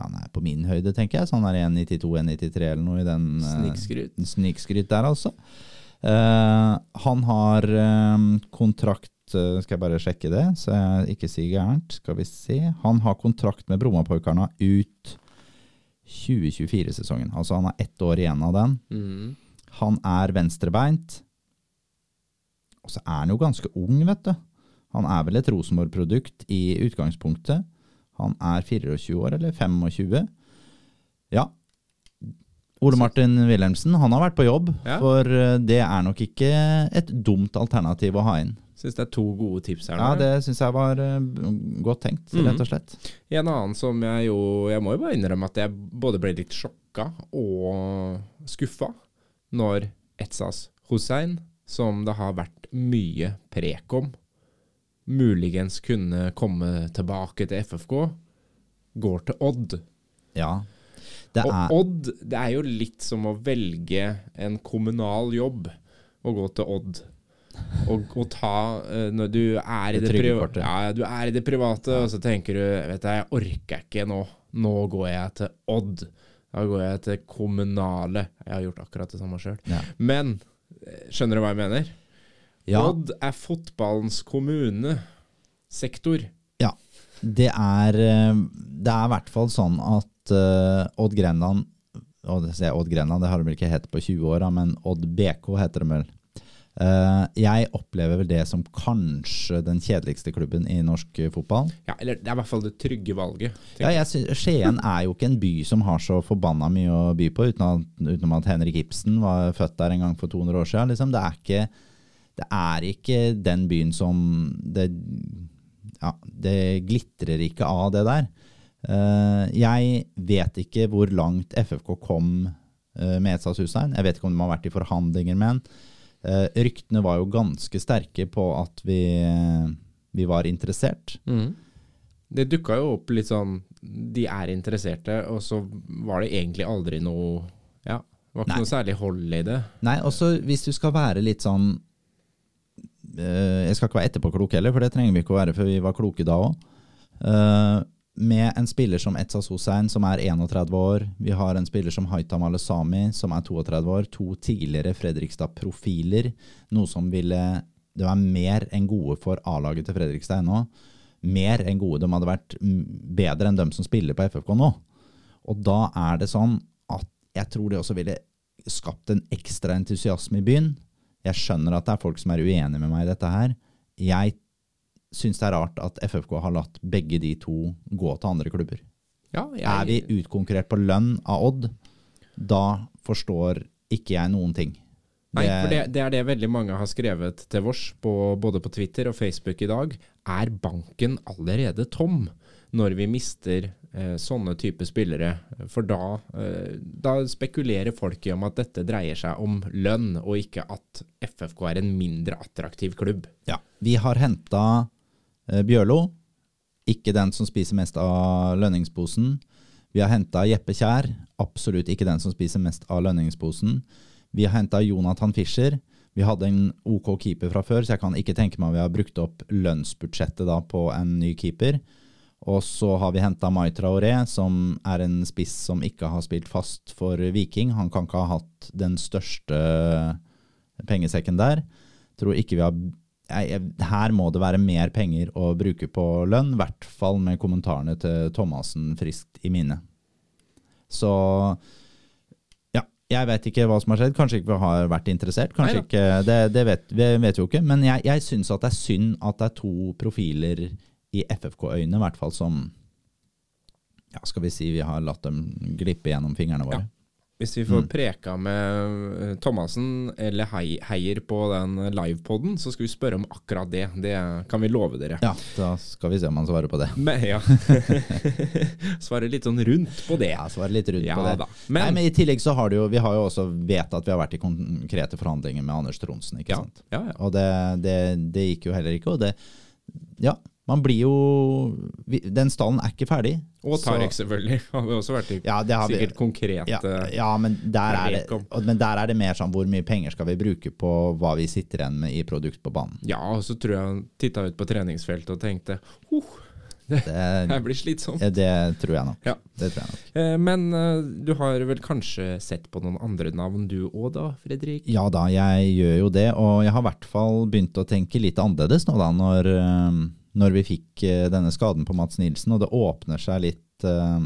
Han er på min høyde, tenker jeg. Så han er 1,92-1,93 eller noe i den uh, Snikskryt. Snikskryt der, altså. Uh, han har kontrakt Skal jeg bare sjekke det, så jeg ikke sier gærent. Skal vi se. Han har kontrakt med Brommapojkarna ut 2024-sesongen. Altså han har ett år igjen av den. Mm. Han er venstrebeint. Og så er han jo ganske ung, vet du. Han er vel et Rosenborg-produkt i utgangspunktet. Han er 24 år, eller 25. Ja. Ole Martin Wilhelmsen, han har vært på jobb, Ja. for eh, det er nok ikke et dumt alternativ å ha inn. Syns det er to gode tips her. Ja, nå. det syns jeg var eh, godt tenkt, Mhm. rett og slett. En annen som jeg jo Jeg må jo bare innrømme at jeg både ble litt sjokka og skuffa når Etsas Hussein, som det har vært mye prek om, muligens kunne komme tilbake til FFK, går til Odd. Ja. Det Og er Odd, det er jo litt som å velge en kommunal jobb og gå til Odd. Og, og ta eh, Når du er i Det det, priva- ja, du er i det private, og så tenker du Vet du, jeg orker ikke nå. Nå går jeg til Odd. Da går jeg til kommunale. Jeg har gjort akkurat det samme sjøl. Ja. Men skjønner du hva jeg mener? Ja. Odd er fotballens kommunesektor. Ja. Det er, eh, det er i hvert fall sånn at uh, Odd Grenland jeg Odd Grenland, det har de vel ikke hett på 20 år, da, men Odd BK heter de vel. Eh, jeg opplever vel det som kanskje den kjedeligste klubben i norsk fotball. Ja, eller det er i hvert fall det trygge valget. Ja, jeg synes, Skien er jo ikke en by som har så forbanna mye å by på, utenom at, utenom at Henrik Ibsen var født der en gang for 200 år siden. Liksom. Det, er ikke, det er ikke den byen som det, ja, det glitrer ikke av det der. Eh, jeg vet ikke hvor langt FFK kom uh, med Etsas Hussein. Jeg vet ikke om de har vært i forhandlinger med han. Eh, ryktene var jo ganske sterke på at vi, vi var interessert. Det dukka jo opp litt sånn De er interesserte, og så var det egentlig aldri noe Ja, det var ikke Nei. noe særlig hold i det. Nei, også hvis du skal være litt sånn eh, Jeg skal ikke være etterpåklok heller, for det trenger vi ikke å være, for vi var kloke da òg. med en spiller som Etsa Hussein, som er 31 år. Vi har en spiller som Haitam Alesami, som er 32 år. To tidligere Fredrikstad-profiler. Noe som ville Det var mer enn gode for A-laget til Fredrikstad ennå. Mer enn gode. De hadde vært bedre enn dem som spiller på FFK nå. Og da er det sånn at jeg tror det også ville skapt en ekstra entusiasme i byen. Jeg skjønner at det er folk som er uenige med meg i dette her. Jeg syns det er rart at FFK har latt begge de to gå til andre klubber. Ja, jeg, Er vi utkonkurrert på lønn av Odd, da forstår ikke jeg noen ting. Nei, for det, det er det veldig mange har skrevet til på, både på Twitter og Facebook i dag. Er banken allerede tom når vi mister sånne type spillere? For da, eh, da spekulerer folk i om at dette dreier seg om lønn, og ikke at FFK er en mindre attraktiv klubb. Ja. Vi har henta eh, Bjørlo, ikke den som spiser mest av lønningsposen. Vi har henta Jeppe Kjær, absolutt ikke den som spiser mest av lønningsposen. Vi har henta Jonathan Fischer. Vi hadde en OK keeper fra før, så jeg kan ikke tenke meg at vi har brukt opp lønnsbudsjettet på en ny keeper. Og så har vi henta Mai Traoré, som er en spiss som ikke har spilt fast for Viking. Han kan ikke ha hatt den største pengesekken der. Tror ikke vi har Her må det være mer penger å bruke på lønn, i hvert fall med kommentarene til Thomassen friskt i minne. Så ja, jeg vet ikke hva som har skjedd. Kanskje ikke vi har vært interessert. Kanskje Neida. ikke, Det, det vet, vi vet vi jo ikke. Men jeg, jeg syns at det er synd at det er to profiler i FFK-øyne, i hvert fall som ja, skal vi si vi har latt dem glippe gjennom fingrene våre. Hvis vi får Mm. preka med eh, Thomassen eller Heier på den livepoden, så skal vi spørre om akkurat det. Det kan vi love dere. Ja, da skal vi se om han svarer på det. (laughs) Men, ja. (laughs) Svare litt sånn rundt på det. Ja, svare litt rundt Ja på det. da. Nei, Men, men I tillegg så har jo, vi har jo også vet at vi har vært i konkrete forhandlinger med Anders Tronsen. ikke ja, sant? ja, ja. Og det, det, det gikk jo heller ikke. Og det, ja, Man blir jo Den stallen er ikke ferdig. Og Tarek, selvfølgelig. (laughs) Har vi også vært i Ja, det har vi- sikkert konkrete Ja, ja men, der er det, men der er det mer sånn hvor mye penger skal vi bruke på hva vi sitter igjen med i produkt på banen. Ja, og så tror jeg han titta ut på treningsfeltet og tenkte oh, (laughs) det Det, blir slitsomt. det tror jeg nok. Ja. Det tror jeg nok. Eh, Men eh, du har vel kanskje sett på noen andre navn du òg da, Fredrik? Ja da, jeg gjør jo det, og jeg har i hvert fall begynt å tenke litt annerledes nå da, når, eh, når vi fikk eh, denne skaden på Mats Nilsen, og det åpner seg litt eh,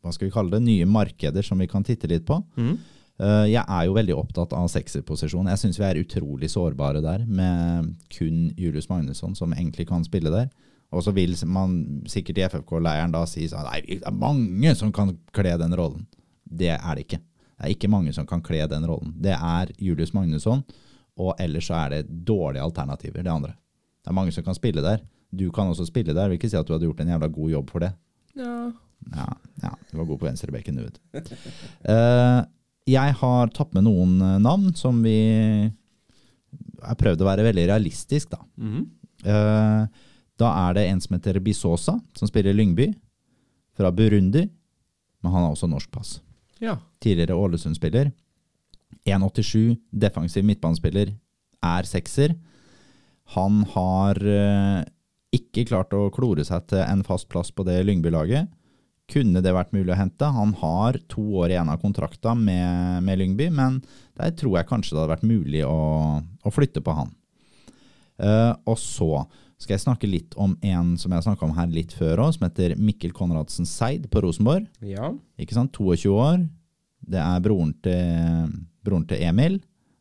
hva skal vi kalle det, nye markeder som vi kan titte litt på. Mhm. Eh, Jeg er jo veldig opptatt av sekserposisjon. Jeg syns vi er utrolig sårbare der, med kun Julius Magnusson som egentlig kan spille der. Og så vil man sikkert i FFK-leiren da si sånn Nei, det er mange som kan kle den rollen. Det er det ikke. Det er ikke mange som kan kle den rollen. Det er Julius Magnusson, og ellers så er det dårlige alternativer, det andre. Det er mange som kan spille der. Du kan også spille der. Vil ikke si at du hadde gjort en jævla god jobb for det. Ja. Ja, ja du var god på venstrebekken, du, vet du. (laughs) Eh, jeg har tatt med noen eh, navn som vi har prøvd å være veldig realistisk, da. Mm -hmm. uh, da er det en som heter Bisosa, som spiller Lyngby. Fra Burundi. Men han har også norsk pass. ja. Tidligere Ålesund-spiller. 1,87, defensiv midtbanespiller. Er sekser. Han har eh, ikke klart å klore seg til en fast plass på det Lyngby-laget. Kunne det vært mulig å hente? Han har to år igjen av kontrakta med, med Lyngby, men der tror jeg kanskje det hadde vært mulig å, å flytte på han. Uh, og så skal jeg snakke litt om en som jeg snakka om her litt før òg, som heter Mikkel Konradsen Seid på Rosenborg. ja. Ikke sant? 22 år. Det er broren til, broren til Emil,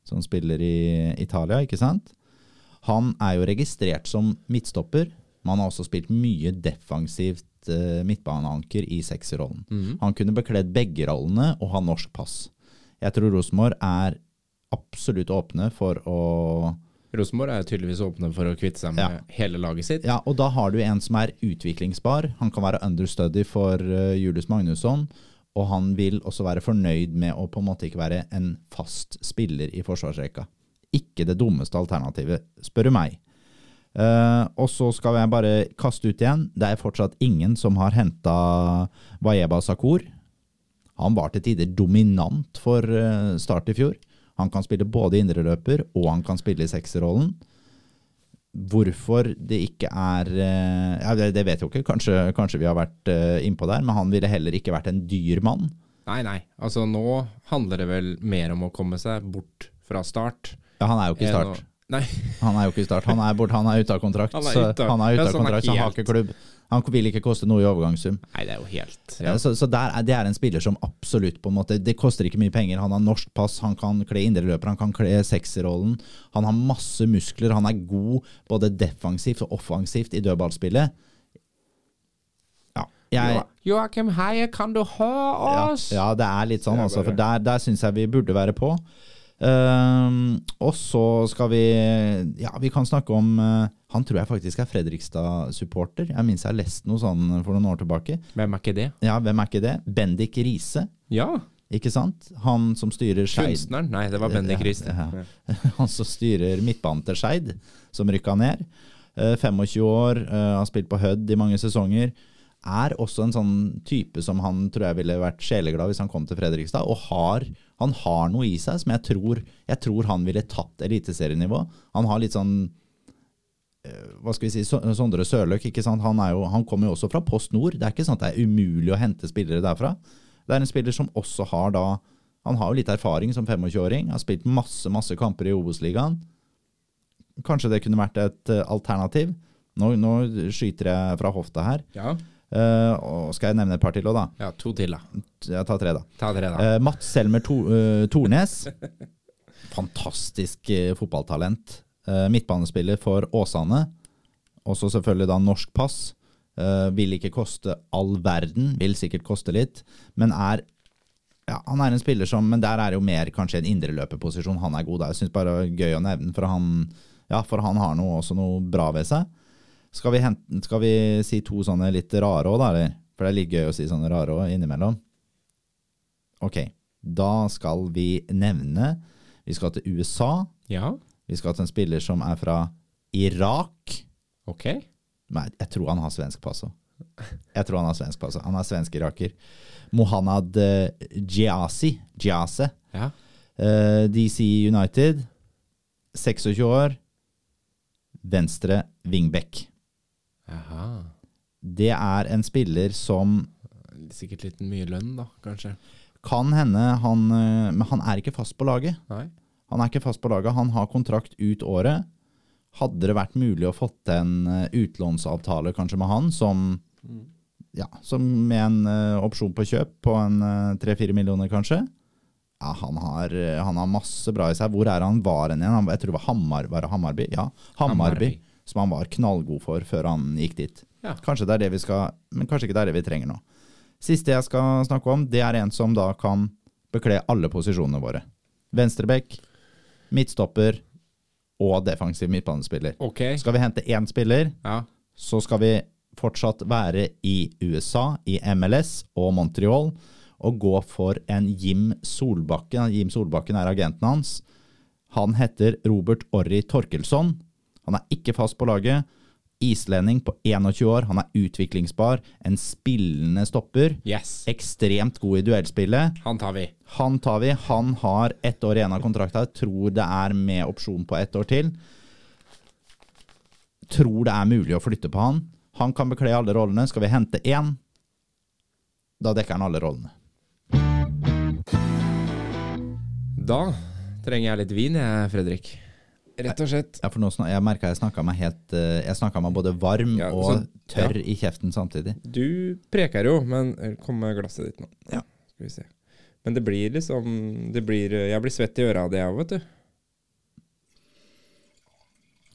som spiller i Italia, ikke sant? Han er jo registrert som midtstopper, men han har også spilt mye defensivt eh, midtbaneanker i sekserrollen. Mm. Han kunne bekledd begge rollene og ha norsk pass. Jeg tror Rosenborg er absolutt åpne for å Rosenborg er tydeligvis åpne for å kvitte seg med Ja. hele laget sitt. Ja, og da har du en som er utviklingsbar. Han kan være understudy for eh, Julius Magnusson, og han vil også være fornøyd med å på en måte ikke være en fast spiller i forsvarsrekka. Ikke det dummeste alternativet, spør du meg. Uh, og så skal jeg bare kaste ut igjen. Det er fortsatt ingen som har henta Wayeba Sakur. Han var til tider dominant for eh, Start i fjor. Han kan spille både indreløper og han kan spille i sekserrollen. Hvorfor det ikke er eh, ja, det, vet jeg jo ikke, kanskje, kanskje vi har vært innpå der, men han ville heller ikke vært en dyr mann. Nei, nei. Altså, nå handler det vel mer om å komme seg bort fra start. Ja, han er jo ikke i start. Nei. (laughs) Han er jo ikke i start. Han er, bort, han er ute av kontrakt. Han er ute av- han er ute av så han kontrakt, så han har ikke klubb. Han vil ikke koste noe i overgangssum. nei, det er jo helt Ja. Så, så der er, det er en spiller som absolutt på en måte Det koster ikke mye penger. Han har norsk pass, han kan kle indreløper, han kan kle sekserrollen. Han har masse muskler, han er god både defensivt og offensivt i dødballspillet. Ja, jeg, Joakim Heie, kan du høre oss? ja, det er litt sånn, altså. For der, der syns jeg vi burde være på. Ehm, og så skal vi Ja, vi kan snakke om uh, Han tror jeg faktisk er Fredrikstad-supporter. Jeg minnes jeg har lest noe sånn for noen år tilbake. Hvem er ikke det? Ja, hvem er ikke det? Bendik Riise, Ja, ikke sant? Han som styrer Skeid. kunstneren. Nei, det var Bendik Ja, Riise. ja. (laughs) Han som styrer midtbanen til Skeid, som rykka ned. Uh, 25 år, eh, har spilt på Hødd i mange sesonger. Er også en sånn type som han tror jeg ville vært sjeleglad hvis han kom til Fredrikstad. Og har, han har noe i seg som jeg tror, jeg tror han ville tatt eliteserienivå. Han har litt sånn eh, hva skal vi si, Sondre Sørløk. ikke sant? Han, er jo, han kommer jo også fra Post Nord. Det er ikke sånn at det er umulig å hente spillere derfra. Det er en spiller som også har da Han har jo litt erfaring som 25-åring. Har spilt masse masse kamper i Obos-ligaen. Kanskje det kunne vært et eh, alternativ. Nå, nå skyter jeg fra hofta her. Ja. Eh, og skal jeg nevne et par til òg, da? ja, to til, da. Ja, ta tre, da. Ta tre, da. Uh, Mats Selmer to, uh, Tornes. (laughs) Fantastisk fotballtalent. Midtbanespiller for Åsane. Også selvfølgelig da norsk pass. Vil ikke koste all verden, vil sikkert koste litt. Men er ja, han er en spiller som Men der er jo mer kanskje en indreløperposisjon han er god der. Jeg syns bare det er gøy å nevne, for han, ja, for han har noe, også noe bra ved seg. Skal vi, hente, skal vi si to sånne litt rare òg, da? Eller? For det er litt gøy å si sånne rare òg innimellom. Ok, da skal vi nevne Vi skal til USA. Ja, Vi skal til en spiller som er fra Irak. ok. Nei, jeg tror han har svensk pass òg. Jeg tror han har svensk pass. Han er svensk-iraker. Mohanad Jiasi. Giasi, Ja. Uh, DC United. 26 år. Venstre wingback. Jaha. Det er en spiller som Sikkert litt mye lønn, da, kanskje. kan hende han eh, Men han er ikke fast på laget. Nei? Han er ikke fast på laget. Han har kontrakt ut året. Hadde det vært mulig å fått til en eh, utlånsavtale kanskje med han, som, ja, som med en uh, opsjon på kjøp på en tre-fire millioner, kanskje? Ja, han har, han har masse bra i seg. Hvor er han var igjen? Jeg tror det var Hamar, var det Hammarby. Ja, Hamarby. Hammarby. Som han var knallgod for før han gikk dit. Ja. Kanskje det er det vi skal, men kanskje ikke det er det vi trenger nå. Siste jeg skal snakke om, det er en som da kan bekle alle posisjonene våre. Venstrebekk, midtstopper og defensiv midtbanespiller. Okay. Skal vi hente én spiller, Ja. så skal vi fortsatt være i USA, i MLS og Montreal, og gå for en Jim Solbakken. Jim Solbakken er agenten hans. Han heter Robert Orri Torkelsson. Han er ikke fast på laget. Islending på 21 år. Han er utviklingsbar. En spillende stopper. Yes. Ekstremt god i duellspillet. Han tar vi. Han tar vi. Han har ett år igjen av kontrakta. Tror det er med opsjon på ett år til. Tror det er mulig å flytte på han. Han kan bekle alle rollene. Skal vi hente én, da dekker han alle rollene. Da trenger jeg litt vin, jeg, Fredrik. Rett og slett. Ja, for nå snak, Jeg merka jeg snakka meg helt eh, Jeg snakka meg både varm Ja, og så- tørr i kjeften samtidig. Du preker jo, men eh, kom med glasset ditt nå. Ja. Skal vi se. Men det blir liksom det blir, Jeg blir svett i øra av det, jeg òg, vet du.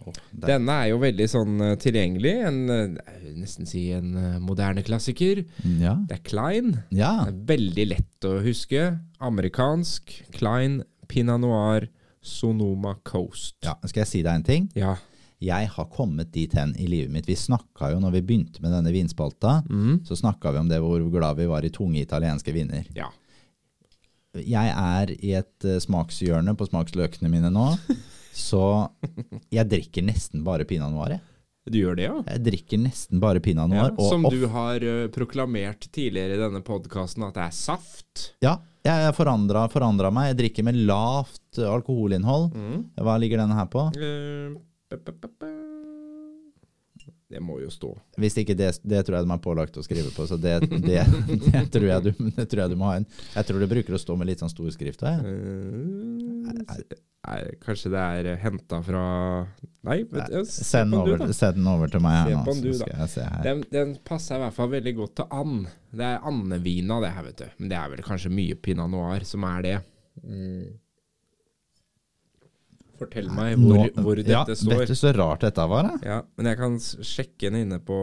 Oh, Denne er jo veldig sånn eh, tilgjengelig. En, eh, jeg vil nesten si en eh, moderne klassiker. Ja. Det er Klein. ja. Det er veldig lett å huske. Amerikansk. Klein, Pinot Noir, Sonoma Coast. ja. Skal jeg si deg en ting? Ja. Jeg har kommet dit hen i livet mitt. Vi snakka jo når vi begynte med denne vinspalta, Mm. så snakka vi om det hvor glad vi var i tunge italienske viner. ja. Jeg er i et eh, smakshjørne på smaksløkene mine nå, så jeg drikker nesten bare pinot noir. Du gjør det, ja? jeg drikker nesten bare pinot noir. Ja, som du har uh, proklamert tidligere i denne podkasten, at det er saft. Ja, jeg forandra, forandra meg. Jeg drikker med lavt eh, alkoholinnhold. Mm. Hva ligger denne her på? Eh. Det må jo stå. Hvis ikke det, det tror jeg de er pålagt å skrive på, så det, (laughs) det, det, tror, jeg du, tror jeg du må ha en. Jeg tror det bruker å stå med litt sånn stor skrift. jeg. Nei, kanskje det er henta fra Nei, vet du, se Send, den over, over til meg her nå, så skal da. jeg se her. Den, den passer i hvert fall veldig godt til and. Det er andevina, det her, vet du. Men det er vel kanskje mye pinot noir som er det. Mm. Fortell meg hvor, Nå- hvor dette ja, står. Vet du så rart dette var? Da? Ja, men jeg kan sjekke den inne på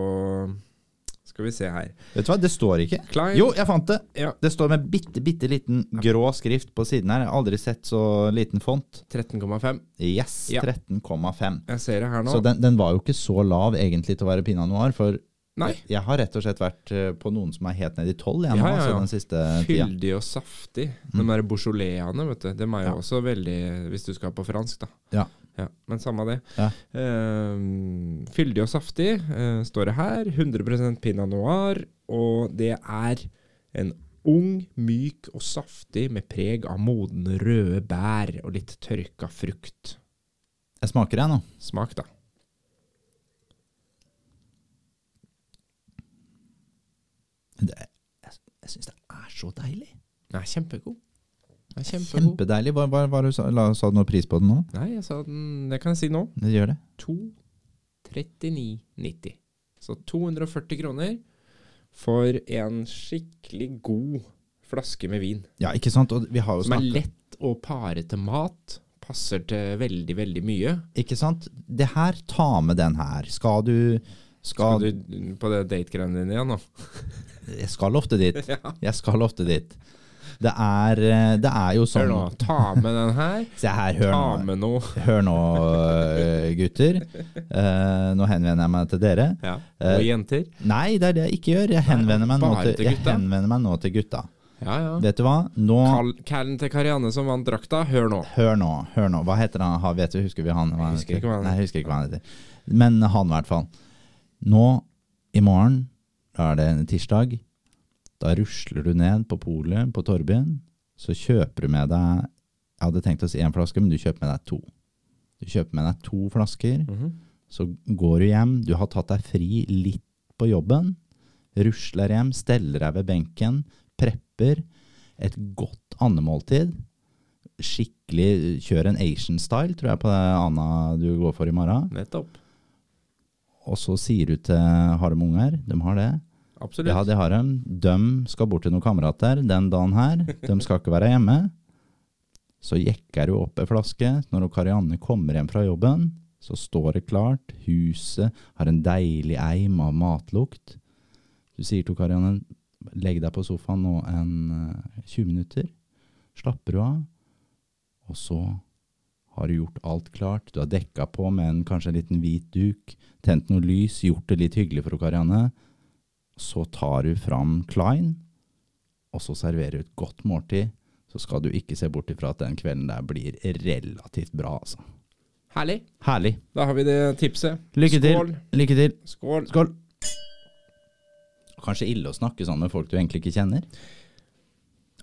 Skal vi se her. Vet du hva, det står ikke. Klein. Jo, jeg fant det! Ja. Det står med bitte, bitte liten grå skrift på siden her. Jeg har aldri sett så liten font. 13,5. Yes, Ja. 13,5. Jeg ser det her nå. Så den, den var jo ikke så lav egentlig til å være pinot noir, for Nei. jeg har rett og slett vært eh, på noen som er helt nede i 12 igjen, Ja, nå, ja, altså. Fyldig og saftig. De der Beaujolais-ene, vet du. Dem er jo Ja. også veldig Hvis du skal på fransk, da. Ja. Ja, men samme det. Ja. Uh, fyldig og saftig uh, står det her. 100 pinot noir. Og det er en ung, myk og saftig med preg av modne røde bær og litt tørka frukt. Jeg smaker jeg nå. Smak, da. Det, jeg jeg syns det er så deilig. Den er kjempegod. Er kjempegod. Kjempedeilig. Hva, hva, hva du sa, la, sa du noe pris på den nå? Nei, jeg sa den Det kan jeg si nå. Det gjør det. 239,90. Så 240 kroner for en skikkelig god flaske med vin. Ja, ikke sant? Og vi har jo Som er lett å pare til mat. Passer til veldig, veldig mye. Ikke sant? Det her, ta med den her. Skal du Skal, Skal du på det dategreiene dine igjen nå? Jeg skal ofte dit. (laughs) Ja. Jeg skal ofte dit. Det er, eh, det er jo Hør sånn nå, ta med den her. (laughs) Se her, hør Ta nå. med noe. Hør nå, øh, gutter. Uh, nå henvender jeg meg til dere. Ja. Eh, Og jenter. Nei, det er det jeg ikke gjør. Jeg henvender meg nå til, jeg henvender meg nå til gutta. Ja, ja. Vet du hva? Nå Callen til Karianne som vant drakta, hør nå. Hør nå, hør nå. Hva heter han? Ha, vet du, husker vi han? han Jeg husker ikke hva han Nei, jeg husker ikke hva han heter. Men han, i hvert fall. Nå i morgen, da er det en tirsdag, da rusler du ned på polet på Torvbyen, så kjøper du med deg Jeg hadde tenkt å si én flaske, men du kjøper med deg to. Du kjøper med deg to flasker, Mhm. så går du hjem. Du har tatt deg fri litt på jobben. Rusler hjem, steller deg ved benken, prepper et godt andemåltid. Skikkelig Kjør en Asian style, tror jeg, på det Anna du går for i morgen. Nettopp. Og så sier du til Har de unger? De har det? Absolutt. Ja, det har de. De skal bort til noen kamerater den dagen her. De skal ikke være hjemme. Så jekker hun opp ei flaske. Når Karianne kommer hjem fra jobben, så står det klart. Huset har en deilig eim av matlukt. Du sier til Karianne legg deg på sofaen nå en eh, 20 minutter. Slapper du av. Og så har du gjort alt klart. Du har dekka på med en, kanskje en liten hvit duk, tent noe lys, gjort det litt hyggelig for Karianne. Så tar du fram Klein, og så serverer du et godt måltid. Så skal du ikke se bort ifra at den kvelden der blir relativt bra, altså. Herlig. Herlig. Da har vi det tipset. Lykke Skål. til. Lykke til. Skål. Skål. Kanskje ille å snakke sånn med folk du egentlig ikke kjenner.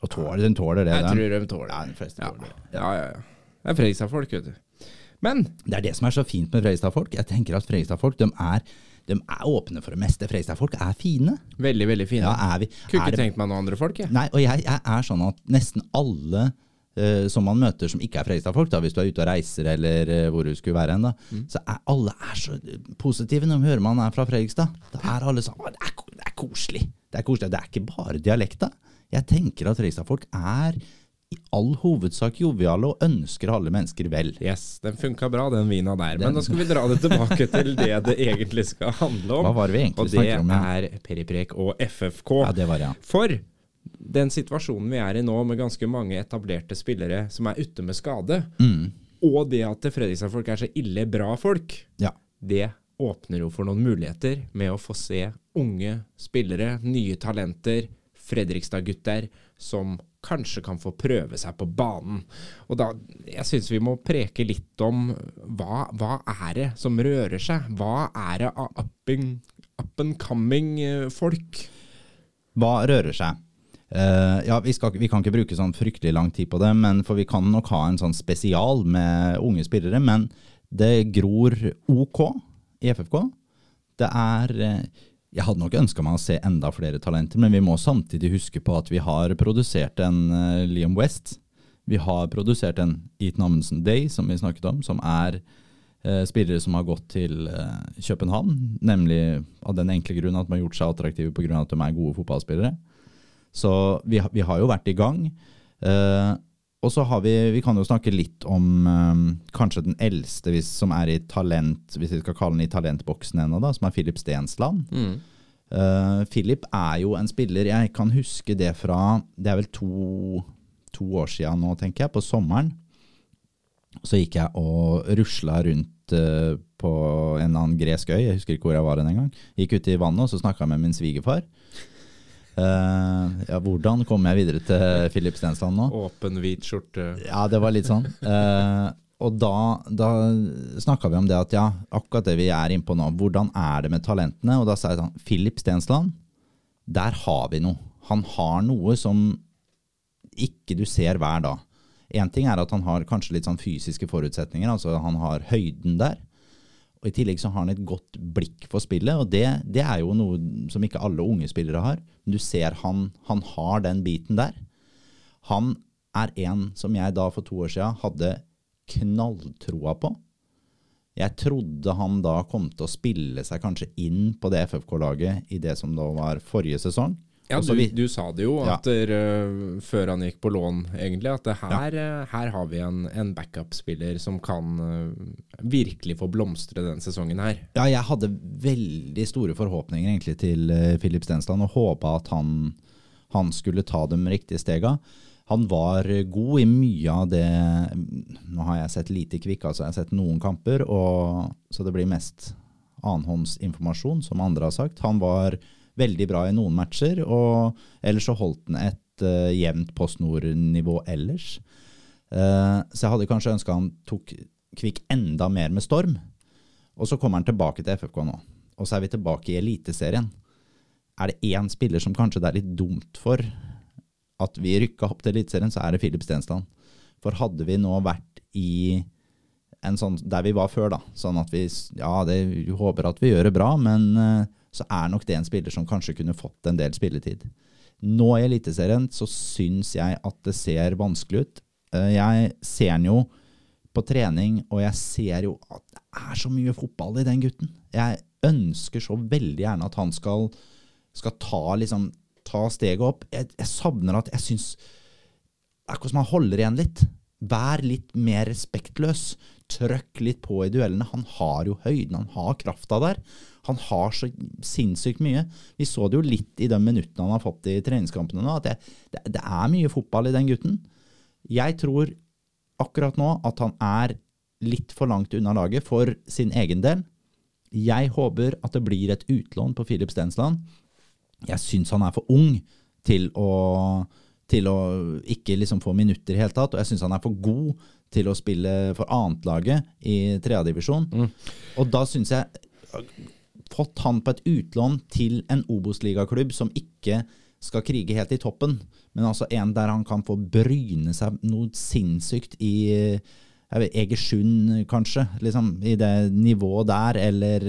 Og tåler, den tåler det. Jeg den. tror de tåler det. de Ja, tåler det. ja, ja. ja. Det er Fredrikstad-folk, vet du. Men Det er det som er så fint med Fredrikstad-folk. Jeg tenker at Fredrikstad-folk de er, de er åpne for det meste. Fredrikstad-folk er fine. veldig, veldig fine. Ja, er vi, Kunne ikke tenkt meg noen andre folk, jeg. nei, og jeg, jeg er sånn at nesten alle uh, som man møter som ikke er Fredrikstad-folk, hvis du er ute og reiser eller uh, hvor du skulle være hen, Mm. så er alle er så positive når de hører man er fra Fredrikstad. Da er alle sånn «Å, det er, det er koselig. Det er koselig. Det er ikke bare dialekta. Jeg tenker at Fredrikstad-folk er i all hovedsak joviale og ønsker alle mennesker vel. Yes, den funka bra, den vina der. Den- Men nå skal vi dra det tilbake (laughs) til det det egentlig skal handle om. Hva var det vi egentlig Og det snakket om? Ja? er Periprek og FFK. Ja, det var det, ja. For den situasjonen vi er i nå, med ganske mange etablerte spillere som er ute med skade, Mm. og det at Fredrikstad-folk er så ille bra folk, ja. det åpner jo for noen muligheter med å få se unge spillere, nye talenter, Fredrikstad-gutter, som kanskje kan få prøve seg på banen. Og da, jeg syns vi må preke litt om hva, hva er det som rører seg? Hva er det av up up and coming eh? Hva rører seg? Uh, ja, vi, skal, vi kan ikke bruke sånn fryktelig lang tid på det, men for vi kan nok ha en sånn spesial med unge spillere. Men det gror OK i FFK. Det er eh, Jeg hadde nok ønska meg å se enda flere talenter, men vi må samtidig huske på at vi har produsert en uh, Liam West. Vi har produsert en Eaton Amundsen Day, som vi snakket om, som er uh, spillere som har gått til uh, København, nemlig av den enkle grunn at de har gjort seg attraktive pga. at de er gode fotballspillere. Så vi, vi har jo vært i gang. Eh, og så har vi Vi kan jo snakke litt om um, kanskje den eldste hvis, som er i talent, hvis vi skal kalle den i talentboksen ennå, da, som er Filip Stensland. Eh, Philip er jo en spiller Jeg kan huske det fra Det er vel to, to år siden nå, tenker jeg, på sommeren. Så gikk jeg og rusla rundt uh, på en eller annen gresk øy, jeg husker ikke hvor jeg var engang. Gikk ut i vannet og så snakka med min svigerfar. Eh, ja, hvordan kom jeg videre til Philip Stensland nå? Åpen, hvit skjorte. Ja, det var litt sånn. Uh, og da, da snakka vi om det at ja, akkurat det vi er innpå nå, hvordan er det med talentene? Og da sa jeg sånn, Philip Stensland, der har vi noe. Han har noe som ikke du ser hver dag. Én ting er at han har kanskje litt sånn fysiske forutsetninger, altså han har høyden der. Og I tillegg så har han et godt blikk for spillet, og det, det er jo noe som ikke alle unge spillere har. Men du ser han, han har den biten der. Han er en som jeg da for to år siden hadde knalltroa på. Jeg trodde han da kom til å spille seg kanskje inn på det FFK-laget i det som da var forrige sesong. Ja, du, du sa det jo Ja. der, øh, før han gikk på lån, egentlig, at det her, øh, her har vi en, en backup-spiller som kan uh, virkelig få blomstre den sesongen her. Ja, jeg hadde veldig store forhåpninger egentlig til Philip Stensland og håpa at han, han skulle ta de riktige stega. Han var god i mye av det Nå har jeg sett lite Kvikk, altså jeg har sett noen kamper, og, så det blir mest annenhåndsinformasjon, som andre har sagt. Han var veldig bra i noen matcher, og ellers så holdt han et uh, jevnt PostNord-nivå ellers. Uh, så jeg hadde kanskje ønska han tok Kvikk enda mer med storm. Og så kommer han tilbake til FFK nå. og så er vi tilbake i Eliteserien. Er det én spiller som kanskje det er litt dumt for at vi rykka opp til Eliteserien, så er det Filip Stensland. For hadde vi nå vært i en sånn der vi var før, da, sånn at vi ja, det, vi håper at vi gjør det bra, men eh, så er nok det en spiller som kanskje kunne fått en del spilletid. Nå i Eliteserien så syns jeg at det ser vanskelig ut. Eh, jeg ser han jo på trening, og jeg ser jo at det er så mye fotball i den gutten. Jeg ønsker så veldig gjerne at han skal, skal ta, liksom, ta steget opp. Jeg, jeg savner at jeg syns Det er akkurat som han holder igjen litt. Vær litt mer respektløs. Trøkk litt på i duellene. Han har jo høyden, han har krafta der. Han har så sinnssykt mye. Vi så det jo litt i de minuttene han har fått i treningskampene nå, at det, det, det er mye fotball i den gutten. Jeg tror akkurat nå at han er litt for langt unna laget for sin egen del. Jeg håper at det blir et utlån på Filip Stensland. Jeg syns han er for ung til å, til å ikke liksom få minutter i hele tatt, og jeg syns han er for god til å spille for annetlaget i tredjedivisjon. Mm. Og da syns jeg Fått han på et utlån til en Obos-ligaklubb som ikke skal krige helt i toppen, men altså en der han kan få bryne seg noe sinnssykt i vet, Egersund, kanskje. Liksom, I det nivået der. Eller,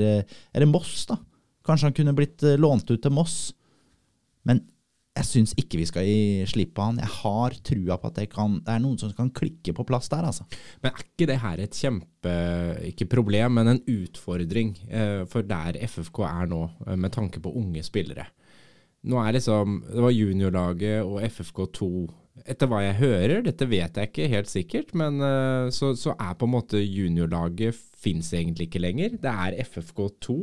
eller Moss, da. Kanskje han kunne blitt eh, lånt ut til Moss. Men jeg syns ikke vi skal gi slipp på han. Jeg har trua på at kan, det, er noen som kan klikke på plass der, altså. Men er ikke det her et kjempe, ikke problem, men en utfordring eh, for der FFK er nå, eh, med tanke på unge spillere? Nå er liksom Det var juniorlaget og FFK2 etter hva jeg hører, dette vet jeg ikke helt sikkert, men uh, så, så, er på en måte juniorlaget fins egentlig ikke lenger. Det er FFK2.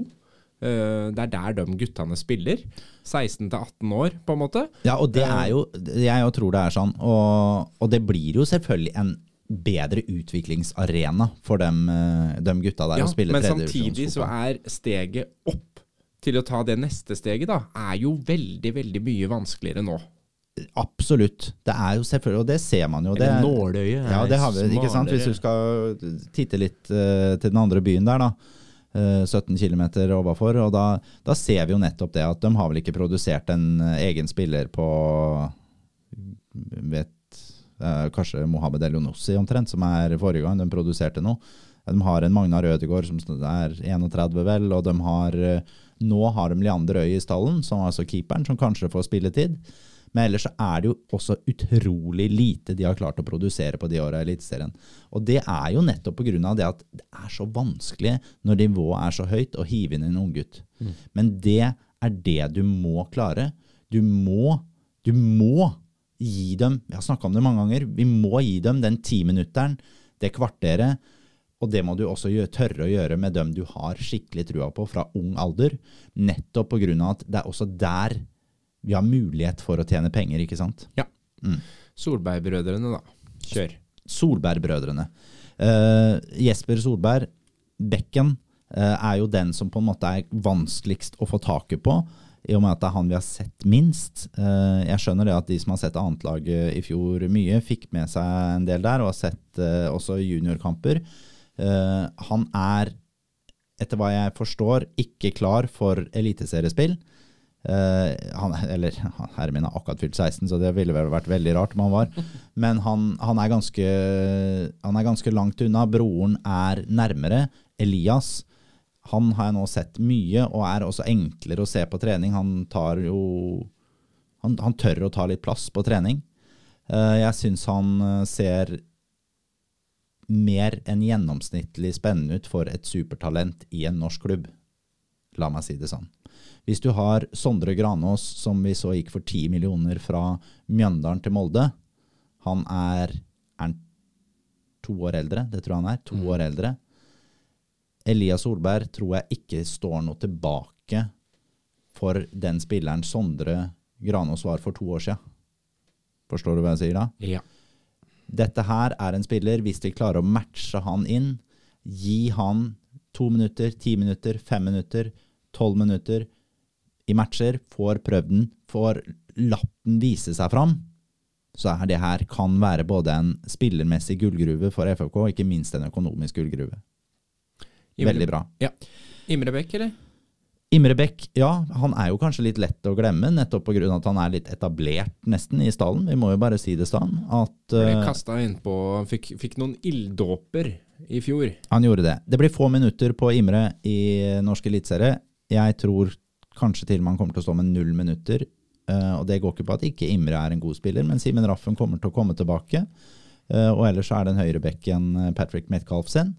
Eh, det er der de guttene spiller. 16 til 18 år, på en måte. Ja, og det er jo Jeg tror det er sånn. Og, og det blir jo selvfølgelig en bedre utviklingsarena for dem, de gutta der ja, å spille Men samtidig så er steget opp til å ta det neste steget, da, er jo veldig, veldig mye vanskeligere nå. Absolutt. Det er jo selvfølgelig, og det ser man jo. Det, nåløyet ja, det har vi, ikke sant? Hvis du skal titte litt uh, til den andre byen der, da. Uh, 17 km overfor. Og da, da, ser vi jo nettopp det at de har vel ikke produsert en uh, egen spiller på vet, uh, Kanskje Mohammed Elionossi omtrent, som er forrige gang de produserte noe. De har en Magnar Ødegaard som er 31, vel, og de har, nå har de Leander Øy i stallen, som altså keeperen, som kanskje får spilletid. Men ellers så er det jo også utrolig lite de har klart å produsere på de åra i Eliteserien. Og det er jo nettopp pga. det at det er så vanskelig når nivået er så høyt, å hive inn en unggutt. Mm. Men det er det du må klare. Du må, du må gi dem Vi har snakka om det mange ganger. Vi må gi dem den timinutteren, det kvarteret. Og det må du også gjøre, tørre å gjøre med dem du har skikkelig trua på fra ung alder. Nettopp pga. at det er også der vi har mulighet for å tjene penger, ikke sant? Ja. Mm. Solberg-brødrene, da. Kjør. Solberg-brødrene. Uh, Jesper Solberg, Bekken, uh, er jo den som på en måte er vanskeligst å få taket på. I og med at det er han vi har sett minst. Uh, jeg skjønner det at de som har sett annetlaget i fjor mye, fikk med seg en del der, og har sett også juniorkamper. han er, etter hva jeg forstår, ikke klar for eliteseriespill. Uh, han, eller herren min har akkurat fylt 16, så det ville vel vært veldig rart om han var. Men han, han, er ganske, han, er ganske, langt unna. Broren er nærmere. Elias han har jeg nå sett mye, og er også enklere å se på trening. Han tar jo Han, han tør å ta litt plass på trening. Uh, jeg syns han eh, ser mer enn gjennomsnittlig spennende ut for et supertalent i en norsk klubb. La meg si det sånn. Hvis du har Sondre Granås, som vi så gikk for 10 millioner fra Mjøndalen til Molde Han er, er to år eldre, det tror jeg han er. To mm. år eldre. Elias Solberg tror jeg ikke står noe tilbake for den spilleren Sondre Granås var for to år siden. Forstår du hva jeg sier da? Ja. Dette her er en spiller, hvis de klarer å matche han inn, gi han to minutter, ti minutter, fem minutter, tolv minutter, i matcher, får prøvd den, får lappen vise seg fram, så er det her kan være både en spillermessig gullgruve for FFK, og ikke minst en økonomisk gullgruve. Veldig bra. Ja. Imre Bekk, eller? Imre Bekk, ja, han er jo kanskje litt lett å glemme, nettopp pga. at han er litt etablert nesten i stallen. Vi må jo bare si det, sånn. At Ble eh, kasta innpå fikk, fikk noen ilddåper i fjor. han gjorde det. Det blir få minutter på Imre i norsk eliteserie. Jeg tror kanskje til han kommer til å stå med null minutter. Uh, og det går ikke på at ikke Imre er en god spiller, men Simen Raffen kommer til å komme tilbake. Uh, og ellers er den høyre bekken enn Patrick Metcalf sin.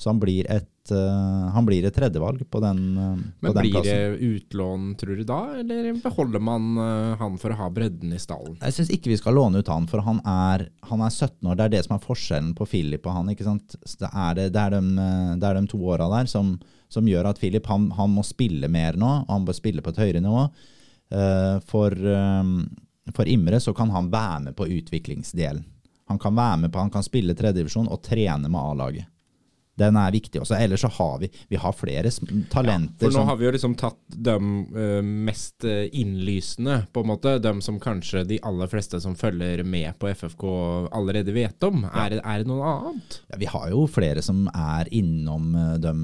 Så han blir et, eh, han blir et tredjevalg på den, eh, på Men den blir plassen. det utlån, tror du da, eller beholder man eh, han for å ha bredden i stallen? Jeg syns ikke vi skal låne ut han, for han er, han er 17 år. Det er det som er forskjellen på Philip og han. ikke sant? Det er, det, det er, de, det er de to åra der som, som gjør at Philip han, han må spille mer nå. og Han bør spille på et høyere nivå. For, for Imre så kan han være med på utviklingsdelen. Han kan være med på, han kan spille tredjedivisjon og trene med A-laget. Den er viktig også. Ellers så har vi, vi har flere talenter. talenter. For nå har vi jo liksom tatt de eh, mest eh, innlysende, på en måte. De som kanskje de aller fleste som følger med på FFK allerede vet om. Er, er det noe annet? Ja, vi har jo flere som er innom eh, de,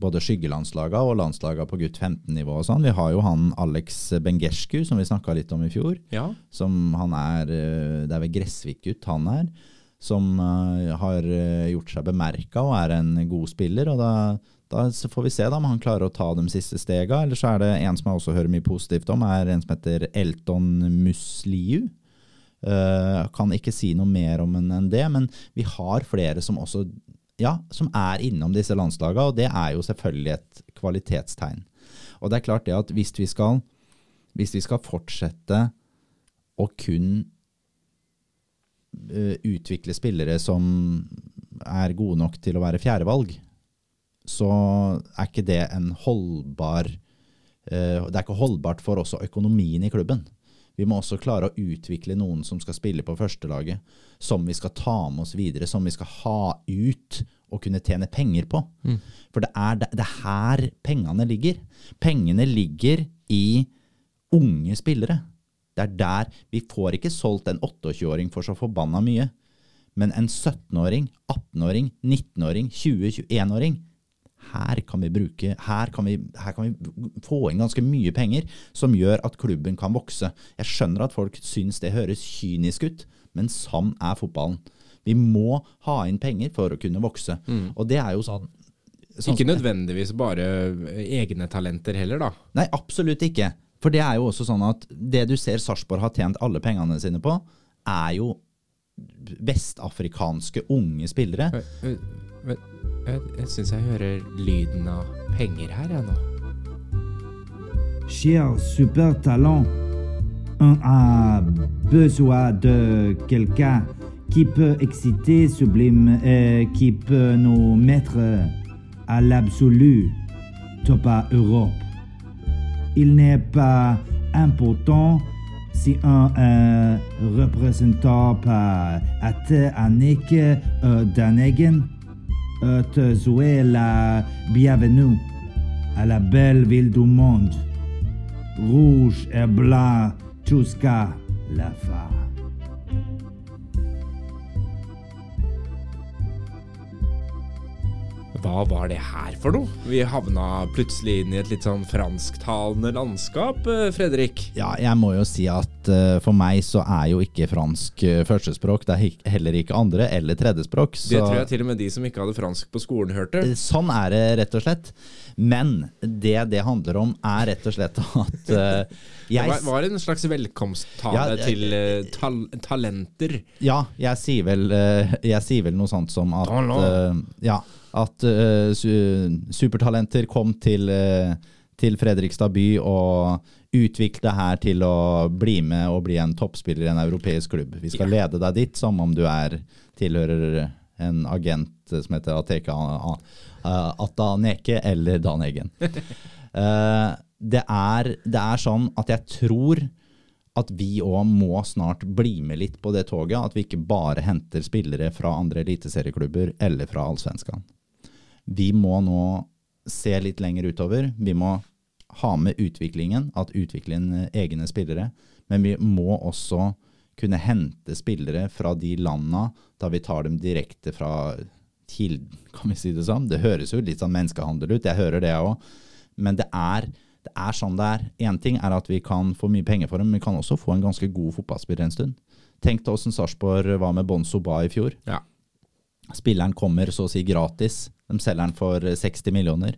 både skyggelandslagene og landslagene på gutt 15-nivå og sånn. Vi har jo han Alex Bengescu, som vi snakka litt om i fjor. Ja. Som han er Det er vel Gressvik-gutt han er. Som eh, har eh, gjort seg bemerka og er en god spiller. og da, da får vi se da om han klarer å ta de siste stega. Eller så er det en som jeg også hører mye positivt om, er en som heter Elton Musliu. Uh, kan ikke si noe mer om enn det, men vi har flere som også ja, som er innom disse landslagene, og det er jo selvfølgelig et kvalitetstegn. Og det er klart det at hvis vi skal, hvis vi skal fortsette å kun utvikle spillere som er gode nok til å være fjerdevalg, så er ikke det en holdbar eh, Det er ikke holdbart for også økonomien i klubben. Vi må også klare å utvikle noen som skal spille på førstelaget, som vi skal ta med oss videre, som vi skal ha ut og kunne tjene penger på. For det er, det er her pengene ligger. Pengene ligger i unge spillere. Det er der Vi får ikke solgt en 28-åring for så forbanna mye. Men en 17-åring, 18-åring, 19-åring, 20-21-åring her kan vi bruke, her kan vi, her kan vi få inn ganske mye penger som gjør at klubben kan vokse. Jeg skjønner at folk syns det høres kynisk ut, men sånn er fotballen. Vi må ha inn penger for å kunne vokse. Og det er jo sånn, sånn Ikke nødvendigvis bare egne talenter heller, da. Nei, absolutt ikke. For det er jo også sånn at det du ser Sarpsborg har tjent alle pengene sine på, er jo vestafrikanske unge spillere. Eh, men Jeg, jeg syns jeg hører lyden av penger her, jeg nå. Cher super talent, on a besoin de quelqu'un qui peut exciter, sublime et qui peut nous mettre à l'absolu top à Europe. Il n'est pas important si un euh, représentant par Atte Annick euh, Danegen euh, te souhaite la bienvenue à la belle ville du monde. Rouge et blanc jusqu'à la fin. Hva var det her for noe? Vi havna plutselig inn i et litt sånn fransktalende landskap, eh, Fredrik. Ja, jeg må jo si at eh, for meg så er jo ikke fransk eh, førstespråk. Det er heller ikke andre eller tredjespråk. Så Det tror jeg til og med de som ikke hadde fransk på skolen, hørte. sånn er det rett og slett. Men det det handler om, er rett og slett at eh, (laughs) Det var, var en slags velkomsttale Ja, til uh, tal talenter. Ja, jeg sier vel, uh, jeg sier vel noe sånt som at Ja, at uh, su supertalenter kom til, uh, til Fredrikstad by og utvikle her til å bli med og bli en toppspiller i en europeisk klubb. Vi skal lede deg dit som om du er tilhører en agent som heter Ateka A- A- Atta Neke eller Dan Eggen. (laughs) Eh, det, er, det er sånn at jeg tror at vi òg må snart bli med litt på det toget. At vi ikke bare henter spillere fra andre eliteserieklubber eller fra Allsvenskan. Vi må nå se litt lenger utover. Vi må ha med utviklingen, at utvikle egne spillere. Men vi må også kunne hente spillere fra de landa da vi tar dem direkte fra kilden, kan vi si det sånn. Det høres jo litt sånn menneskehandel ut, jeg hører det òg. men det er, det er sånn det er. Én ting er at vi kan få mye penger for dem, men vi kan også få en ganske god fotballspiller en stund. Tenk til åssen Sarpsborg var med Bon Soba i fjor. Ja. Spilleren kommer så å si gratis. De selger den for 60 millioner.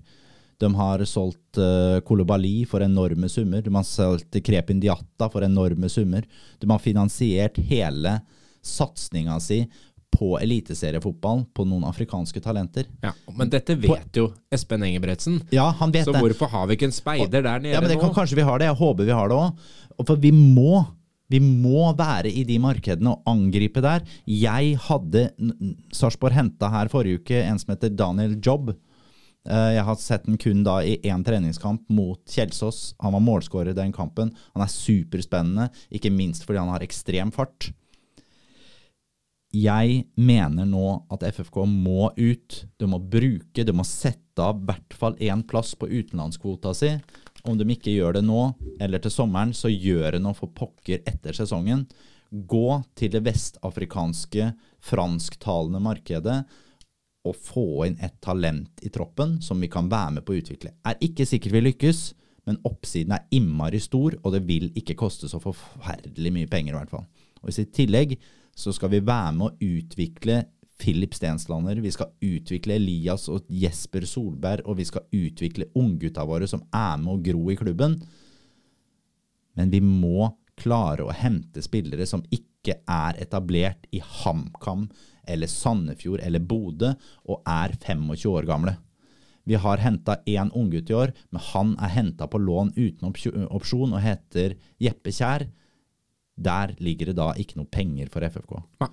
De har solgt uh, Kolobali for enorme summer. De har solgt Krepin Diatta for enorme summer. De har finansiert hele satsinga si på eliteseriefotball på noen afrikanske talenter. Ja, Men dette vet jo Espen Engebretsen. Ja, han vet Så det. hvorfor har vi ikke en speider der nede Ja, men det nå? kan, Kanskje vi har det. Jeg håper vi har det òg. For vi må, vi må være i de markedene og angripe der. Jeg hadde Sarpsborg henta her forrige uke en som heter Daniel Jobb. Eh, Jeg har sett den kun da i én treningskamp mot Kjelsås. Han var målskårer i den kampen. Han er superspennende, ikke minst fordi han har ekstrem fart. Jeg mener nå at FFK må ut. Du må bruke, du må sette av i hvert fall én plass på utenlandskvota si. Om de ikke gjør det nå, eller til sommeren, så gjør det noe for pokker etter sesongen. Gå til det vestafrikanske, fransktalende markedet og få inn et talent i troppen som vi kan være med på å utvikle. Er ikke sikkert vi lykkes, men oppsiden er innmari stor, og det vil ikke koste så forferdelig mye penger i hvert fall. Og i tillegg så skal vi være med å utvikle Philip Stenslander, vi skal utvikle Elias og Jesper Solberg, og vi skal utvikle unggutta våre som er med å gro i klubben. Men vi må klare å hente spillere som ikke er etablert i HamKam eller Sandefjord eller Bodø og er 25 år gamle. Vi har henta én unggutt i år, men han er henta på lån uten opsjo- opsjon og heter Jeppe Kjær. Der ligger det da ikke noe penger for FFK. Nei.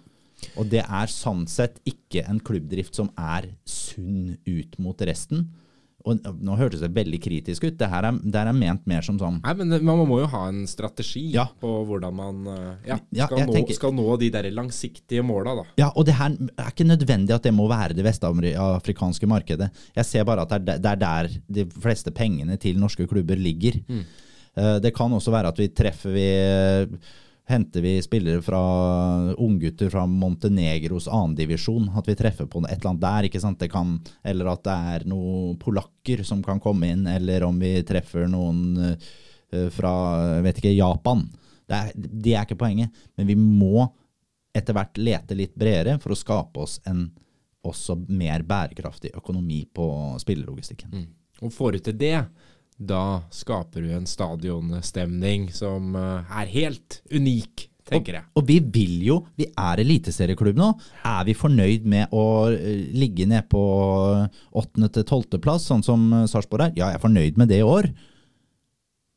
Og det er sånn sett ikke en klubbdrift som er sunn ut mot resten. Og nå hørtes det veldig kritisk ut. Det her er, det her er ment mer som sånn Nei, men det- Man må jo ha en strategi Ja. på hvordan man eh, ja, Ja, skal, nå, tenker- skal nå de der langsiktige måla, da. Ja, og det her er ikke nødvendig at det må være det vestafrikanske markedet. Jeg ser bare at det er det er der de fleste pengene til norske klubber ligger. Eh, Det kan også være at vi treffer vi Henter vi spillere fra unggutter fra Montenegros annendivisjon, at vi treffer på et eller annet der, ikke sant? Kan, eller at det er noen polakker som kan komme inn, eller om vi treffer noen eh, fra vet ikke, Japan. Det er, de er ikke poenget, men vi må etter hvert lete litt bredere for å skape oss en også mer bærekraftig økonomi på spillelogistikken. Og får du til det, da skaper du en stadionstemning som eh, er helt unik, tenker jeg. Og vi vil jo, vi er eliteserieklubb nå. Er vi fornøyd med å eh, ligge ned på åttende til tolvteplass, sånn som eh, Sarpsborg er? Ja, jeg er fornøyd med det i år.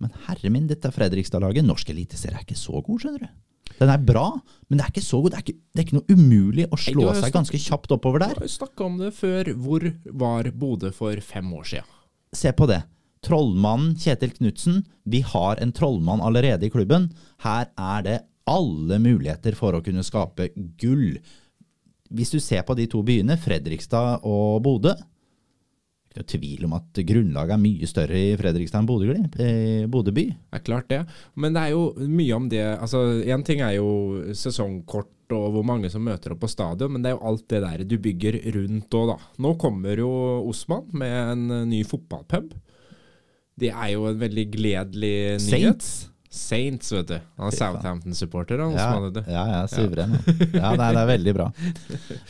Men herre min, dette Fredrikstad-laget. Norsk eliteserie er ikke så god, skjønner du. Den er bra, men det er ikke så god. Det er ikke, det er ikke noe umulig å slå seg snakket, ganske kjapt oppover Vi der. har jo snakka om det før. Hvor var Bodø for fem år siden? Se på det. Trollmannen Kjetil Knutsen. Vi har en trollmann allerede i klubben. Her er det alle muligheter for å kunne skape gull. Hvis du ser på de to byene, Fredrikstad og Bodø Det er ikke noe tvil om at grunnlaget er mye større i Fredrikstad enn Bodø, eh, by. Det er klart det. Men det er jo mye om det altså ting er jo sesongkort og hvor mange som møter opp på stadion, men det er jo alt det der du bygger rundt òg, da. Nå kommer jo Osman med en ny fotballpub. Det er jo en veldig gledelig nyhet. Saints. Saints, vet du. Han er Southampton-supporter, han Ja, du. ja, ja, suveren. Ja, nei, det er veldig bra.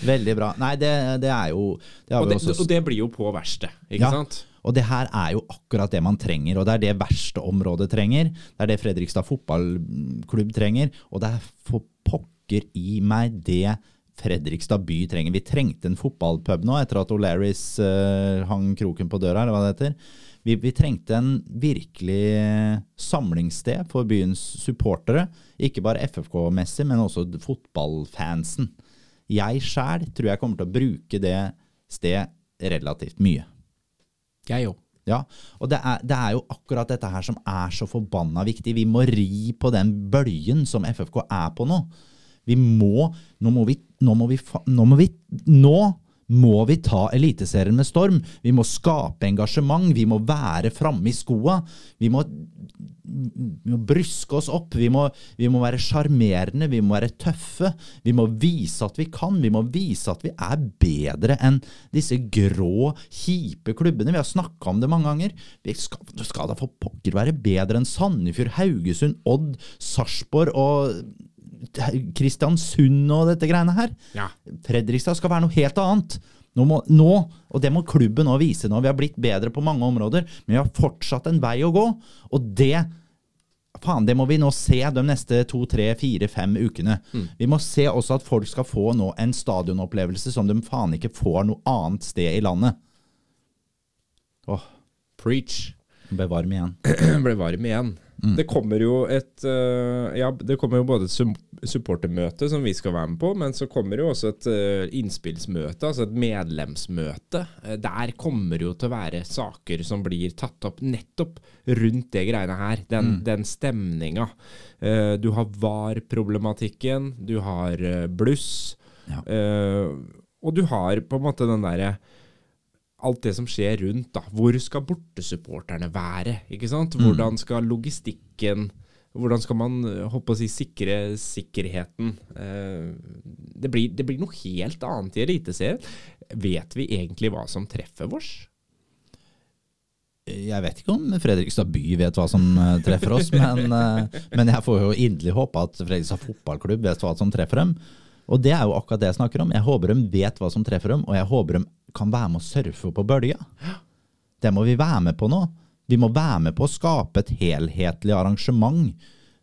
Veldig bra. Nei, det, det er jo det Og det, også og det blir jo på verkstedet, ikke Ja. sant? Og det her er jo akkurat det man trenger, og det er det verste området trenger. Det er det Fredrikstad fotballklubb trenger, og det er for pokker i meg det Fredrikstad by trenger. Vi trengte en fotballpub nå, etter at O'Larrys uh, hang kroken på døra, eller hva det heter. Vi, vi trengte en virkelig samlingssted for byens supportere. Ikke bare FFK-messig, men også fotballfansen. Jeg sjæl tror jeg kommer til å bruke det sted relativt mye. Jeg òg. Ja, og det er, det er jo akkurat dette her som er så forbanna viktig. Vi må ri på den bølgen som FFK er på nå. Vi må Nå må vi Nå må vi, fa- nå må vi, nå må vi ta Eliteserien med storm. Vi må skape engasjement. Vi må være framme i skoa. Vi må, vi må bryske oss opp. Vi må, vi må være sjarmerende. Vi må være tøffe. Vi må vise at vi kan. Vi må vise at vi er bedre enn disse grå, kjipe klubbene. Vi har snakka om det mange ganger. Vi skal, skal da for pokker være bedre enn Sandefjord, Haugesund, Odd, Sarpsborg og Kristiansund og dette greiene her. Ja. Fredrikstad skal være noe helt annet. Nå, må, nå, og det må klubben nå vise nå. Vi har blitt bedre på mange områder, men vi har fortsatt en vei å gå. Og det faen, det må vi nå se de neste to, tre, fire, fem ukene. Vi må se også at folk skal få nå en stadionopplevelse som de faen ikke får noe annet sted i landet. Åh, Preach. ble varm igjen. (clears throat) ble varm igjen. Det kommer jo et eh, Ja, det kommer jo både et supportermøte som vi skal være med på, men så kommer jo også et eh, innspillsmøte, altså et medlemsmøte. Eh, der kommer jo til å være saker som blir tatt opp nettopp rundt det greiene her. Den, den stemninga. Du har VAR-problematikken, du har bluss, Ja. og du har på en måte den derre alt det som skjer rundt. da. Hvor skal bortesupporterne være? ikke sant? Hvordan skal logistikken Hvordan skal man eh, håper å si, sikre sikkerheten? Eh, det, blir, det blir noe helt annet i Eliteserien. Vet vi egentlig hva som treffer vårs? Jeg vet ikke om Fredrikstad by vet hva som eh, treffer oss, men, eh, men jeg får jo inderlig håpe at Fredrikstad fotballklubb vet hva som treffer dem. Og det er jo akkurat det jeg snakker om. Jeg håper de vet hva som treffer dem, og jeg håper de kan være med å surfe på bølga. Det må vi være med på nå. Vi må være med på å skape et helhetlig arrangement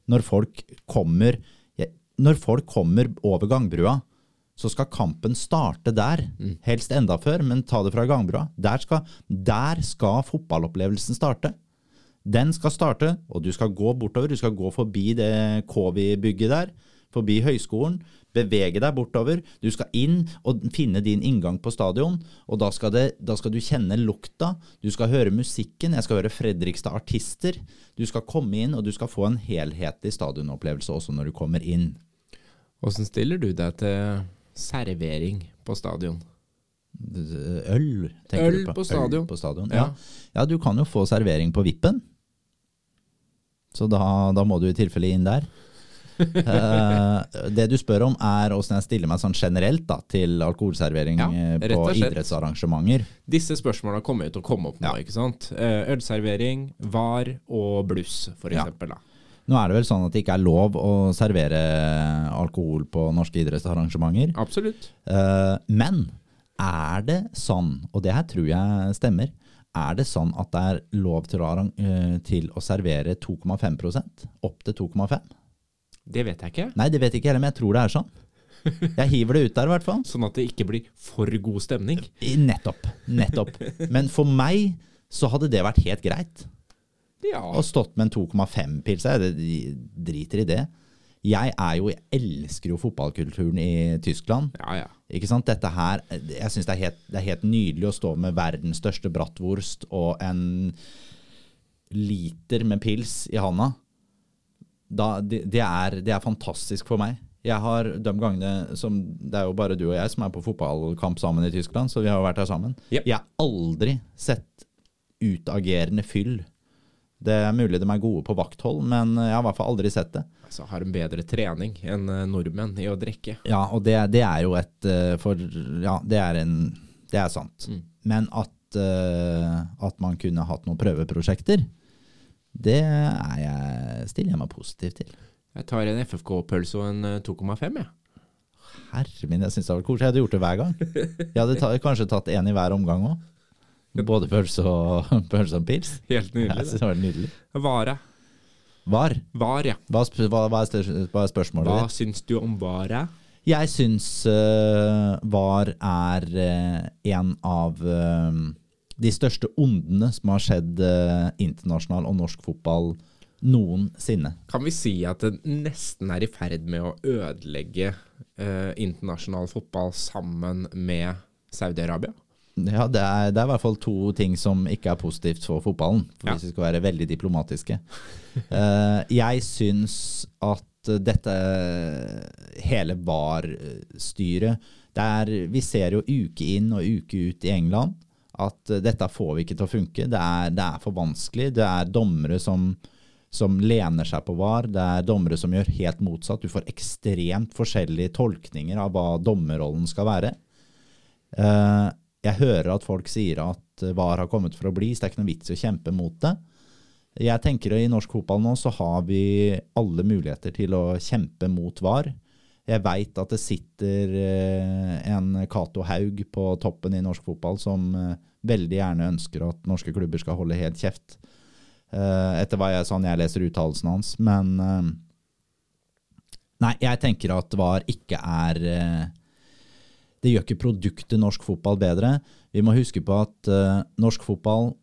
når folk kommer, når folk kommer over gangbrua. Så skal kampen starte der, helst enda før, men ta det fra gangbrua. Der skal, der skal fotballopplevelsen starte. Den skal starte, og du skal gå bortover. Du skal gå forbi det Kowi-bygget der, forbi høyskolen. Bevege deg bortover. Du skal inn og finne din inngang på stadion. Og da skal, det, da skal du kjenne lukta. Du skal høre musikken. Jeg skal høre Fredrikstad artister. Du skal komme inn, og du skal få en helhetlig stadionopplevelse også når du kommer inn. Åssen stiller du deg til servering på stadion? Øl, tenker Øl du på. på stadion. Øl på stadion. Ja. Ja. du kan jo få servering på vippen. Så da, da må du i tilfelle inn der. Eh, det du spør om, er åssen jeg stiller meg sånn generelt da, til alkoholservering Ja, eh, på idrettsarrangementer. Disse spørsmålene kommer jo til å komme opp nå. Ja. ikke sant? Eh, Ølservering, VAR og bluss, for Ja. da. Nå er det vel sånn at det ikke er lov å servere alkohol på norske idrettsarrangementer. Absolutt. Men er det sånn, og det her tror jeg stemmer, er det sånn at det er lov til å, til å servere 2,5% Opp til 2,5 Det vet jeg ikke. Nei, det vet jeg ikke heller, men jeg tror det er sånn. Jeg hiver det ut der i hvert fall. (laughs) Sånn at det ikke blir for god stemning. Nettopp. Nettopp. Men for meg så hadde det vært helt greit. Ja. Og stått med en 2,5-pils. Jeg driter i det. Jeg er jo, jeg elsker jo fotballkulturen i Tyskland. Ja, ja. Ikke sant? Dette her, jeg synes det helt, det er helt nydelig å stå med verdens største bratwurst og en liter med pils i handa. Da, det, det, er, det er fantastisk for meg. Jeg har de gangene som Det er jo bare du og jeg som er på fotballkamp sammen i Tyskland, så vi har jo vært der sammen. Yep. Jeg har aldri sett utagerende fyll. Det er mulig de er gode på vakthold, men jeg har i hvert fall aldri sett det. Altså, har en bedre trening enn eh, nordmenn i å drikke. Ja, og det, det er jo et eh, For ja, det er en Det er sant. Mm. Men at, eh, at man kunne hatt noen prøveprosjekter, det er jeg, stiller jeg meg positiv til. Jeg tar en FFK-pølse og en eh, 2,5, jeg. Herre min, jeg syns det var koselig. Jeg hadde gjort det hver gang. Jeg hadde ta, kanskje tatt en i hver omgang òg. Både pølse og, (laughs) pølse og pils. Helt nydelig. Jeg synes det var nydelig. Vare. Var. Var, ja. Hva, hva, hva, er, spørsmålet hva spørsmålet Hva ditt? syns du om Vare? Jeg syns uh, VAR er uh, en av eh, de største ondene som har skjedd eh, internasjonal og norsk fotball noensinne. Kan vi si at det nesten er i ferd med å ødelegge eh, internasjonal fotball sammen med Saudi-Arabia? Ja, det er, det er i hvert fall to ting som ikke er positivt for fotballen, for Ja. hvis vi skal være veldig diplomatiske. (laughs) Eh, jeg syns at dette hele VAR-styret Det det er, vi ser jo uke inn og uke ut i England at eh, dette får vi ikke til å funke. Det er, det er for vanskelig. Det er dommere som, som lener seg på VAR. Det er dommere som gjør helt motsatt. Du får ekstremt forskjellige tolkninger av hva dommerrollen skal være. Eh, jeg hører at folk sier at VAR har kommet for å bli, så det er ikke noe vits i å kjempe mot det. Jeg tenker at I norsk fotball nå så har vi alle muligheter til å kjempe mot VAR. Jeg veit at det sitter eh, en Cato Haug på toppen i norsk fotball som eh, veldig gjerne ønsker at norske klubber skal holde helt kjeft. Eh, etter hva jeg, sånn jeg leser uttalelsen hans. Men Nei, jeg tenker at VAR ikke er Det gjør ikke produktet norsk fotball bedre. Vi må huske på at norsk fotball,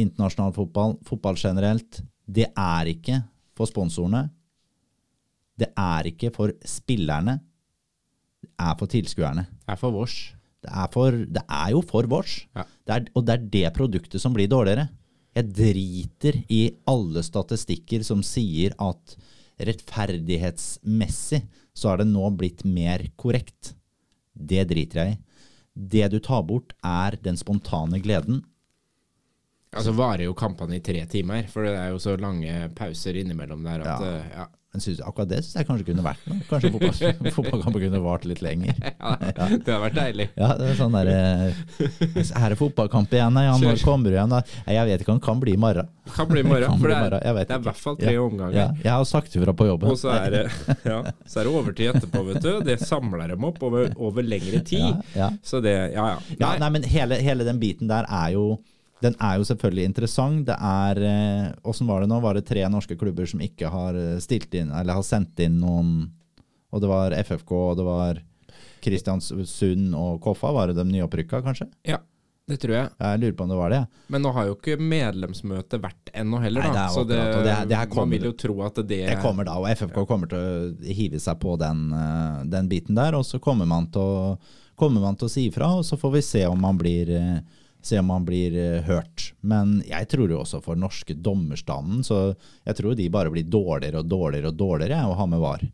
internasjonal fotball, fotball generelt, det er ikke for sponsorene. Det er ikke for spillerne. Det er for tilskuerne. Det er for vårs. Det er, for, det er jo for vårs. Ja. Det er, og det er det produktet som blir dårligere. Jeg driter i alle statistikker som sier at rettferdighetsmessig så har det nå blitt mer korrekt. Det driter jeg i. Det du tar bort, er den spontane gleden. Altså varer jo kampene i tre timer, for det er jo så lange pauser innimellom der at Ja. eh, ja. Men synes, akkurat det syns jeg kanskje kunne vært noe. Kanskje fotball, (laughs) kunne vart litt lenger. (laughs) ja, det hadde vært deilig. Ja, det er sånn derre (laughs) Er fotballkamp igjen? Ja, når kommer du igjen? Jeg vet ikke, han kan bli i morgen. Kan bli i morgen. For det er, det er i hvert fall tre Ja. omganger. Ja, jeg har sagt ifra på jobben. Og så er, det, ja, så er det overtid etterpå, vet du. Det samler dem opp over, over lengre tid. Ja. Så det, ja ja. Ja, nei, men hele, hele den biten der er jo den er jo selvfølgelig interessant. Det er eh, Åssen var det nå? Var det tre norske klubber som ikke har eh, stilt inn, eller har sendt inn noen Og det var FFK, og det var Kristiansund og Koffa. Var det de nyopprykka, kanskje? ja, det tror jeg. Jeg lurer på om det var det. ja. Men nå har jo ikke medlemsmøtet vært ennå heller, Nei, da. det er så det, det det her man vil jo tro at det Det kommer da, og FFK kommer til å hive seg på den, eh, den biten der. Og så kommer man, å, kommer man til å si ifra, og så får vi se om man blir, se om man blir eh, hørt. Men jeg tror jo også for norske dommerstanden, så jeg tror de bare blir dårligere og dårligere og dårligere å ha med VAR.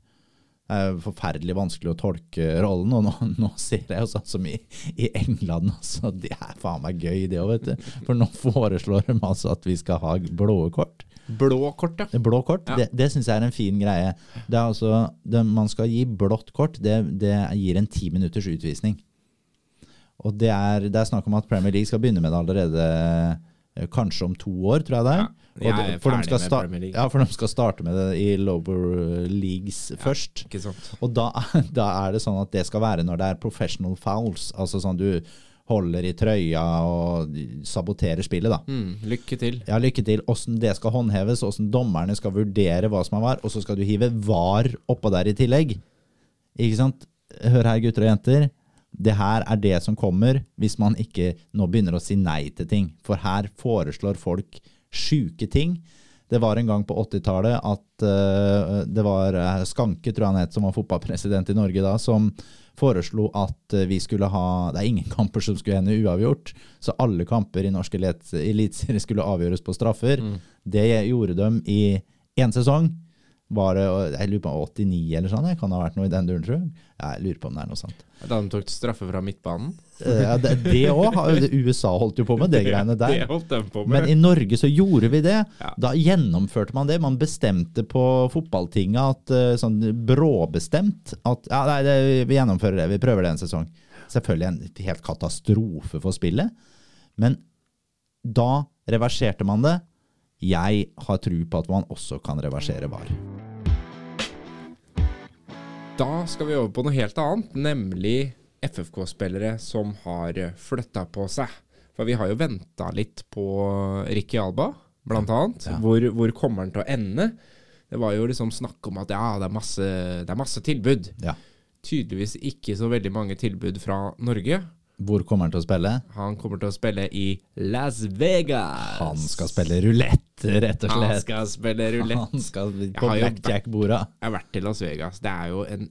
Det er forferdelig vanskelig å tolke rollen, og nå, (laughs) nå ser jeg jo sånn som i, i England også, Det er faen meg gøy, det òg, vet du. For nå foreslår de altså at vi skal ha blå kort. Blå kort, ja. Blå kort, Ja. det, det syns jeg er en fin greie. Det er altså, det, man skal gi blått kort, det, det gir en ti minutters utvisning. Og det er, det er snakk om at Premier League skal begynne med det allerede eh, kanskje om to år, tror jeg det er. Ja, jeg er for de skal med sta- Premier League. Ja, for de skal starte med det i lower leagues først. Ikke sant. Og da, (laughs) da er det sånn at det skal være når det er professional fouls, altså sånn du holder i trøya og saboterer spillet, da. Mm, lykke til. Ja, lykke til. Åssen det skal håndheves, åssen dommerne skal vurdere hva som er var, og så skal du hive var oppå der i tillegg. Ikke sant? Hør her, gutter og jenter. Det her er det som kommer hvis man ikke nå begynner å si nei til ting. For her foreslår folk sjuke ting. Det var en gang på 80-tallet at uh, det var eh, Skanke, tror jeg han het, som var fotballpresident i Norge da, som foreslo at eh, vi skulle ha Det er ingen (laughs) kamper som skulle ende uavgjort, så alle kamper i norsk elit- eliteserie skulle avgjøres på straffer. Det gjorde de i én sesong. Var det, jeg lurer på 89 eller sånn, det kan ha vært noe i den duren, tror jeg. Jeg lurer på om det er noe sant. Da de tok straffe fra midtbanen. Eh, Ja, det òg. USA holdt jo på med det (laughs) greiene Det holdt de på Men i Norge så gjorde vi det. Ja. Da gjennomførte man det. Man bestemte på fotballtinga at eh, sånn bråbestemt at ja, nei, det, vi gjennomfører det. Vi prøver det en sesong. Selvfølgelig en helt katastrofe for spillet. Men da reverserte man det. Jeg har tro på at man også kan reversere VAR. Da skal vi over på noe helt annet, nemlig FFK-spillere som har flytta på seg. For vi har jo venta litt på Ricky Alba, blant annet. Ja. Hvor, hvor kommer han til å ende? Det var jo liksom snakk om at ja, det er masse, det er masse tilbud. Ja. Tydeligvis ikke så veldig mange tilbud fra Norge. Hvor kommer han til å spille? Han kommer til å spille i Las Vegas. Han skal spille rulett, rett og Han skal spille rulett. Han skal på blackjack-borda. Jeg har vært til Las Vegas. Det er jo en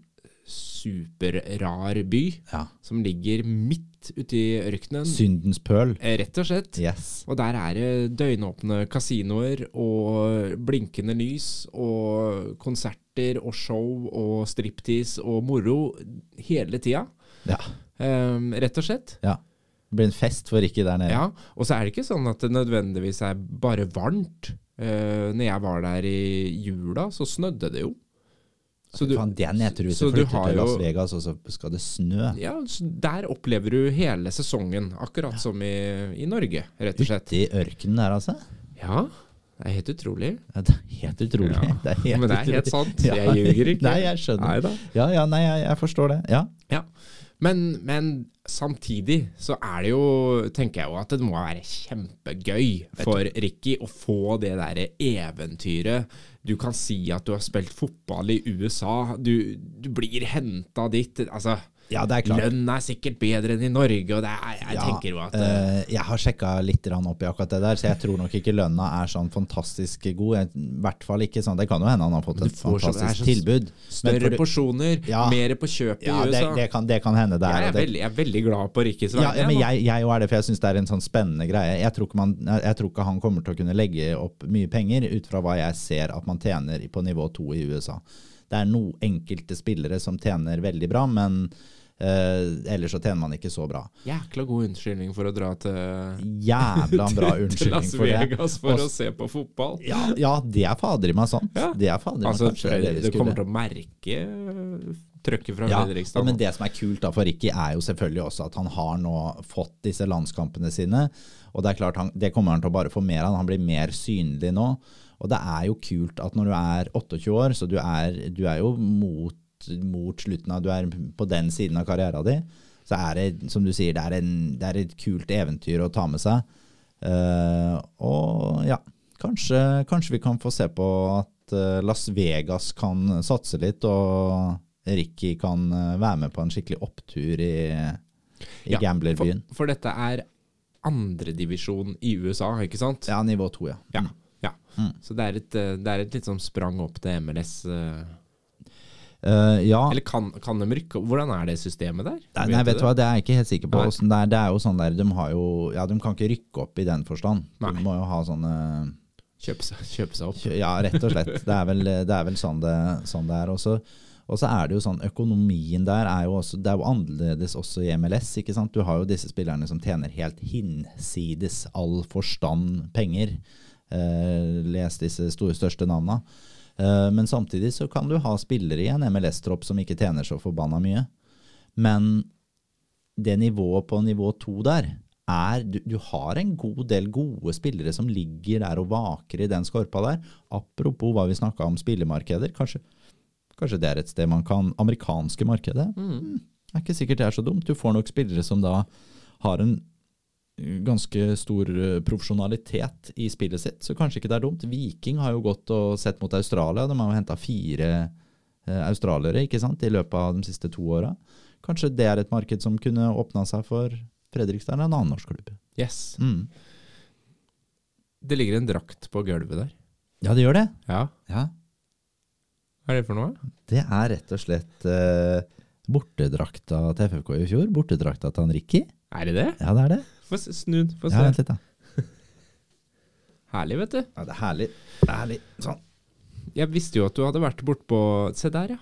superrar by Ja. som ligger midt ute i ørkenen. Syndens pøl. Eh, Rett og slett. Yes. Og der er det døgnåpne kasinoer og blinkende lys og konserter og show og striptease og moro hele tida. Ja. Um, rett og slett. ja. Det blir en fest for Ricky der nede. Ja, Og så er det ikke sånn at det nødvendigvis er bare varmt. Uh, når jeg var der i jula, så snødde det jo. Så du, Fan, det er hvis så du til Las Vegas, og så skal det snø. ja, der opplever du hele sesongen, akkurat som i, i Norge, rett og slett. Ute i ørkenen der, altså. Ja, det er helt utrolig. Ja, det er helt utrolig. Ja, (laughs) Det er helt men det er helt utrolig. sant. (laughs) Jeg ljuger ikke. Nei, jeg skjønner. Neida. Ja, ja, nei, jeg, jeg forstår det. Ja. Ja, men, men samtidig så er det jo, tenker jeg jo at det må være kjempegøy for Ricky å få det der eventyret. Du kan si at du har spilt fotball i USA, du, du blir henta dit. Altså, ja, det er klart. lønn er sikkert bedre enn i Norge, og det er, jeg Ja, tenker jo at eh, jeg har sjekka litt opp i akkurat det der, så jeg tror nok ikke lønna er sånn fantastisk god. I hvert fall ikke sånn. Det kan jo hende han har fått et det fantastisk så tilbud. Større du, porsjoner, Ja. mer på kjøpet ja, i det, USA. det, kan, det kan hende det er. jeg, er det- veldig, jeg er veldig glad på Rickys Ja, vegne. men nå. jeg, jeg er det, for jeg syns det er en sånn spennende greie. Jeg tror, man, jeg tror ikke han kommer til å kunne legge opp mye penger ut fra hva jeg ser at man tjener på nivå to i USA. Det er noen enkelte spillere som tjener veldig bra, men eh, ellers så tjener man ikke så bra. Jækla god unnskyldning for å dra til Jævla bra (laughs) til unnskyldning Las for det. Vegas for Og- å se på fotball. Ja, ja, det er fader i meg sant. Ja. Det er fader i meg Altså, kanskje det det kommer til å merke øh, trøkket fra Ja, Fredrikstad. men det som er kult da for Ricky, er jo selvfølgelig også at han har nå fått disse landskampene sine. Og det er klart, han, det kommer han til å bare få mer av. Han blir mer synlig nå. Og det er jo kult at når du er 28 år, så du er, du er jo mot, mot slutten av Du er på den siden av karrieren din. Så er det, som du sier, det er, en, det er et kult eventyr å ta med seg. Uh, og ja, kanskje, kanskje vi kan få se på at eh, Las Vegas kan satse litt, og Ricky kan eh, være med på en skikkelig opptur i, i Ja, gamblerbyen. For, for dette er andredivisjon i USA, ikke sant? Ja, nivå to, ja. Ja. ja. Mm. Så det er, et, det er et litt sånn sprang opp til MLS. øh. Eh, ja. Eller kan, kan de rykke opp? Hvordan er det systemet der? Nei, nei, vet du hva, det er jeg ikke helt sikker på. Det er, det er jo sånn der, de har jo Ja, de kan ikke rykke opp i den forstand. Nei. De må jo ha sånne Kjøpe seg, kjøpe seg opp. Ja, rett og slett. Det er vel, det er vel sånn, det, sånn det er. også. Og så er det jo sånn, Økonomien der er jo også, det er jo annerledes også i MLS. ikke sant? Du har jo disse spillerne som tjener helt hinsides all forstand penger. Eh, les disse store, største navna. Eh, men samtidig så kan du ha spillere i en MLS-tropp som ikke tjener så forbanna mye. Men det nivået på nivå to der er du, du har en god del gode spillere som ligger der og vaker i den skorpa der. Apropos hva vi snakka om spillemarkeder. Kanskje, kanskje det er et sted man kan Amerikanske markedet? Mm. er ikke sikkert det er så dumt. Du får nok spillere som da har en ganske stor uh, profesjonalitet i spillet sitt, så kanskje ikke det er dumt. Viking har jo gått og sett mot Australia. De har jo henta fire eh, australiere ikke sant, i løpet av de siste to åra. Kanskje det er et marked som kunne åpna seg for Fredrikstad eller en annen norsk klubb. Yes. Mm. Det ligger en drakt på gulvet der. Ja, det gjør det. Ja. Ja. Hva er det for noe? Det er rett og slett uh, bortedrakta til FFK i fjor. Bortedrakta til han Ricky. Er det det? Ja, det er det. Få se- snu den. Få Ja, vent litt, da. (laughs) Herlig, vet du. Ja, det er herlig. Det er herlig. Sånn. Jeg visste jo at du hadde vært bortpå Se der, ja.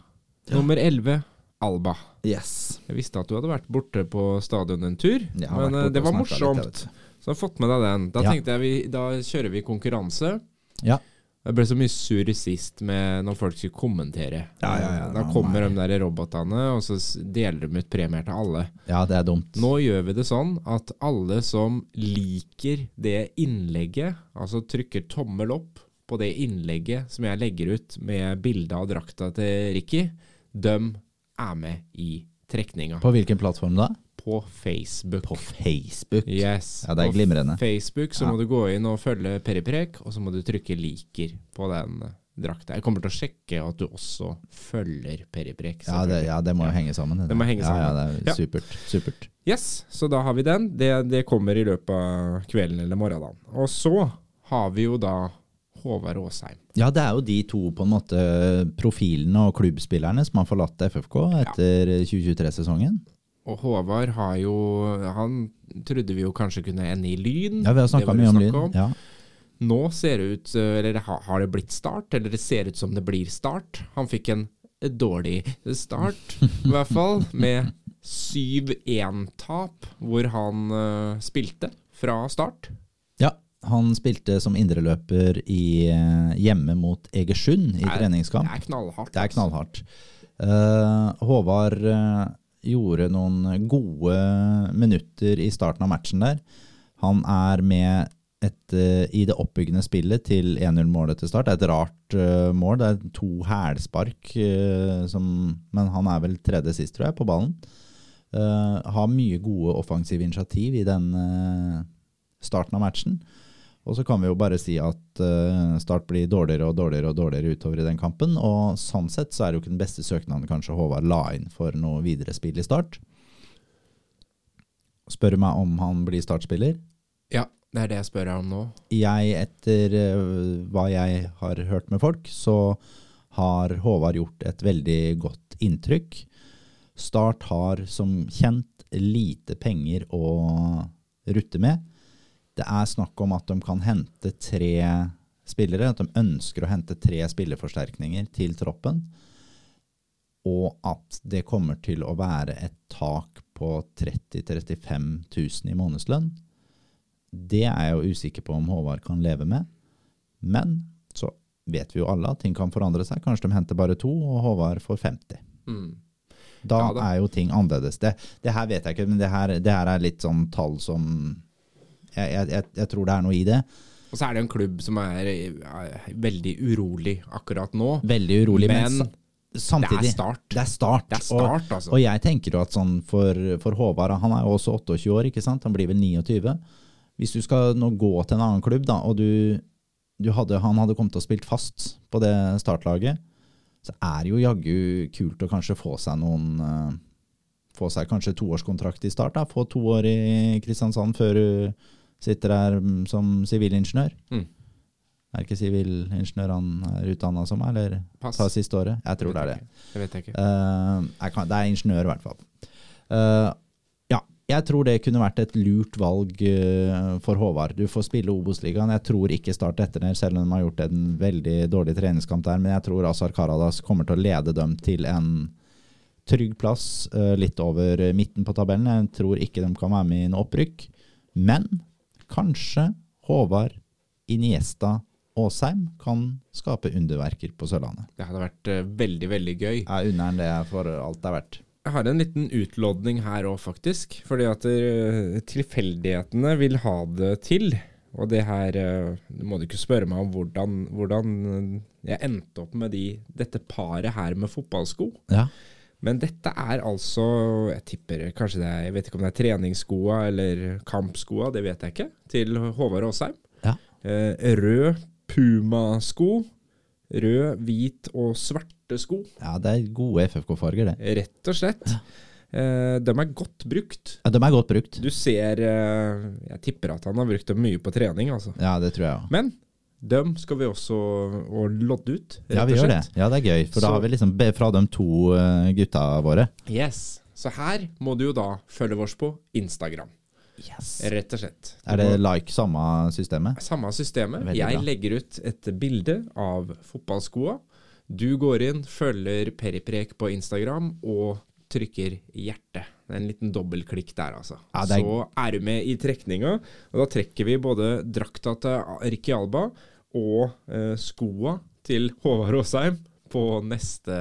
Nummer 11, Alba. Yes. Jeg visste at du hadde vært borte på stadion en tur, men eh, det var morsomt. litt. Så jeg har fått med deg den. Da Ja. tenkte jeg vi, da kjører vi konkurranse. Ja. Jeg ble så mye surr sist med når folk skulle kommentere. Ja, ja, ja, da kommer de der robotene, og så deler de ut premier til alle. ja, det er dumt. Nå gjør vi det sånn at alle som liker det innlegget, altså trykker tommel opp på det innlegget som jeg legger ut med bilde av drakta til Ricky, de er med i trekninga. På hvilken plattform da? På Facebook. På Facebook. Yes. Ja, det er På glimrende. Facebook så Ja. må du gå inn og følge Periprek, og så må du trykke liker på den drakta. Jeg kommer til å sjekke at du også følger Periprek. Ja, ja, det må jo henge sammen. Det må henge Ja, ja, det er Ja. supert. Supert. Yes, så da har vi den. Det, det kommer i løpet av kvelden eller morgenen. Og så har vi jo da Håvard Aasheim. Ja, det er jo de to på en måte profilene og klubbspillerne som har forlatt FFK etter 2023-sesongen. Og Håvard har jo Han trodde vi jo kanskje kunne ende i Lyn. Ja, vi har snakka mye om Lyn. Lyn. Ja. Nå ser det ut eh, Eller har det blitt start? Eller det ser ut som det blir start. Han fikk en dårlig start, (laughs) i hvert fall, med 7-1-tap hvor han uh, spilte fra start. Ja, han spilte som indreløper i, eh, hjemme mot Egersund i Det er- treningskamp. Det er knallhardt. Det er altså. knallhardt. Uh, Håvard eh, gjorde noen gode minutter i starten av matchen der. Han er med et, eh, i det oppbyggende spillet til 1-0-målet til start. Det er et rart uh, mål. Det er to hælspark, uh, men han er vel tredje sist, tror jeg, på ballen. Uh, har mye gode offensive initiativ i den starten av matchen. Og så kan vi jo bare si at eh, Start blir dårligere og dårligere og dårligere utover i den kampen. Og sånn sett så er det jo ikke den beste søknaden kanskje Håvard la inn for noe videre spill i Start. Spør du meg om han blir startspiller? Ja, det er det jeg spør deg om nå. Jeg, etter eh, hva jeg har hørt med folk, så har Håvard gjort et veldig godt inntrykk. Start har som kjent lite penger å rutte med. Det er snakk om at de kan hente tre spillere, at de ønsker å hente tre spillerforsterkninger til troppen. Og at det kommer til å være et tak på 30 000-35 000 i månedslønn. Det er jeg jo usikker på om Håvard kan leve med. Men så vet vi jo alle at ting kan forandre seg. Kanskje de henter bare to, og Håvard får 50. Mm. Da, Ja, da. er jo ting annerledes. Det, det her vet jeg ikke, men det her, det her er litt sånn tall som jeg, jeg, jeg, jeg tror det er noe i det. Og så er det en klubb som er, er veldig urolig akkurat nå. Veldig urolig, men, Men samtidig det er start. Det er start. Det er start, og, altså. og jeg tenker jo at sånn for, for Håvard, han er jo også 28 år, ikke sant? Han blir vel 29. Hvis du skal nå gå til en annen klubb, da, og du, du hadde, han hadde kommet til å spilt fast på det startlaget, så er det jo jaggu kult å kanskje få seg noen eh, Få seg kanskje toårskontrakt i start. da, Få to år i Kristiansand før du sitter der mm, som sivilingeniør. Mm. Er det ikke sivilingeniør han er utdanna som, eller Pass. tar siste året? Jeg tror det er det. Det vet jeg ikke. Uh, kan, det er ingeniør, i hvert fall. Uh, ja, jeg tror det kunne vært et lurt valg eh, for Håvard. Du får spille Obos-ligaen. Jeg tror ikke Start etter det, selv om de har gjort en veldig dårlig treningskamp der. Men jeg tror Azar Karadas kommer til å lede dem til en trygg plass litt over midten på tabellen. Jeg tror ikke de kan være med i en opprykk. Men kanskje Håvard, Iniesta, Åsheim kan skape underverker på Sørlandet. Det hadde vært uh, veldig, veldig gøy. Jeg unner han det for alt det er verdt. Jeg har en liten utlodning her òg, faktisk. Fordi at uh, tilfeldighetene vil ha det til. Og det her uh, må du ikke spørre meg om hvordan, hvordan jeg endte opp med de, dette paret her med fotballsko. Ja. Men dette er altså Jeg tipper kanskje det er Jeg vet ikke om det er treningsskoa eller kampskoa, det vet jeg ikke. Til Håvard Aasheim. Ja. Eh, rød Puma-sko. Rød, hvit og svarte sko. Ja, det er gode FFK-farger, det. Rett og slett. Eh, de er godt brukt. Ja, de er godt brukt. Du ser eh, Jeg tipper at han har brukt dem mye på trening, altså. Ja, det tror jeg også. Men dem skal vi også og lodde ut, Ja, vi gjør det. Ja, det er gøy. For da har vi liksom fra de to eh, gutta våre. Yes. Så her må du jo da følge oss på Instagram, Yes. rett og slett. Du Er det like samme systemet? Samme systemet. Veldig Jeg bra. legger ut et bilde av fotballskoa. Du går inn, følger Periprek på Instagram og trykker hjerte. Det er en liten dobbeltklikk der, altså. Ja, er- Så er du med i trekninga, og da trekker vi både drakta til Ricky Alba og eh, skoa til Håvard Aasheim på neste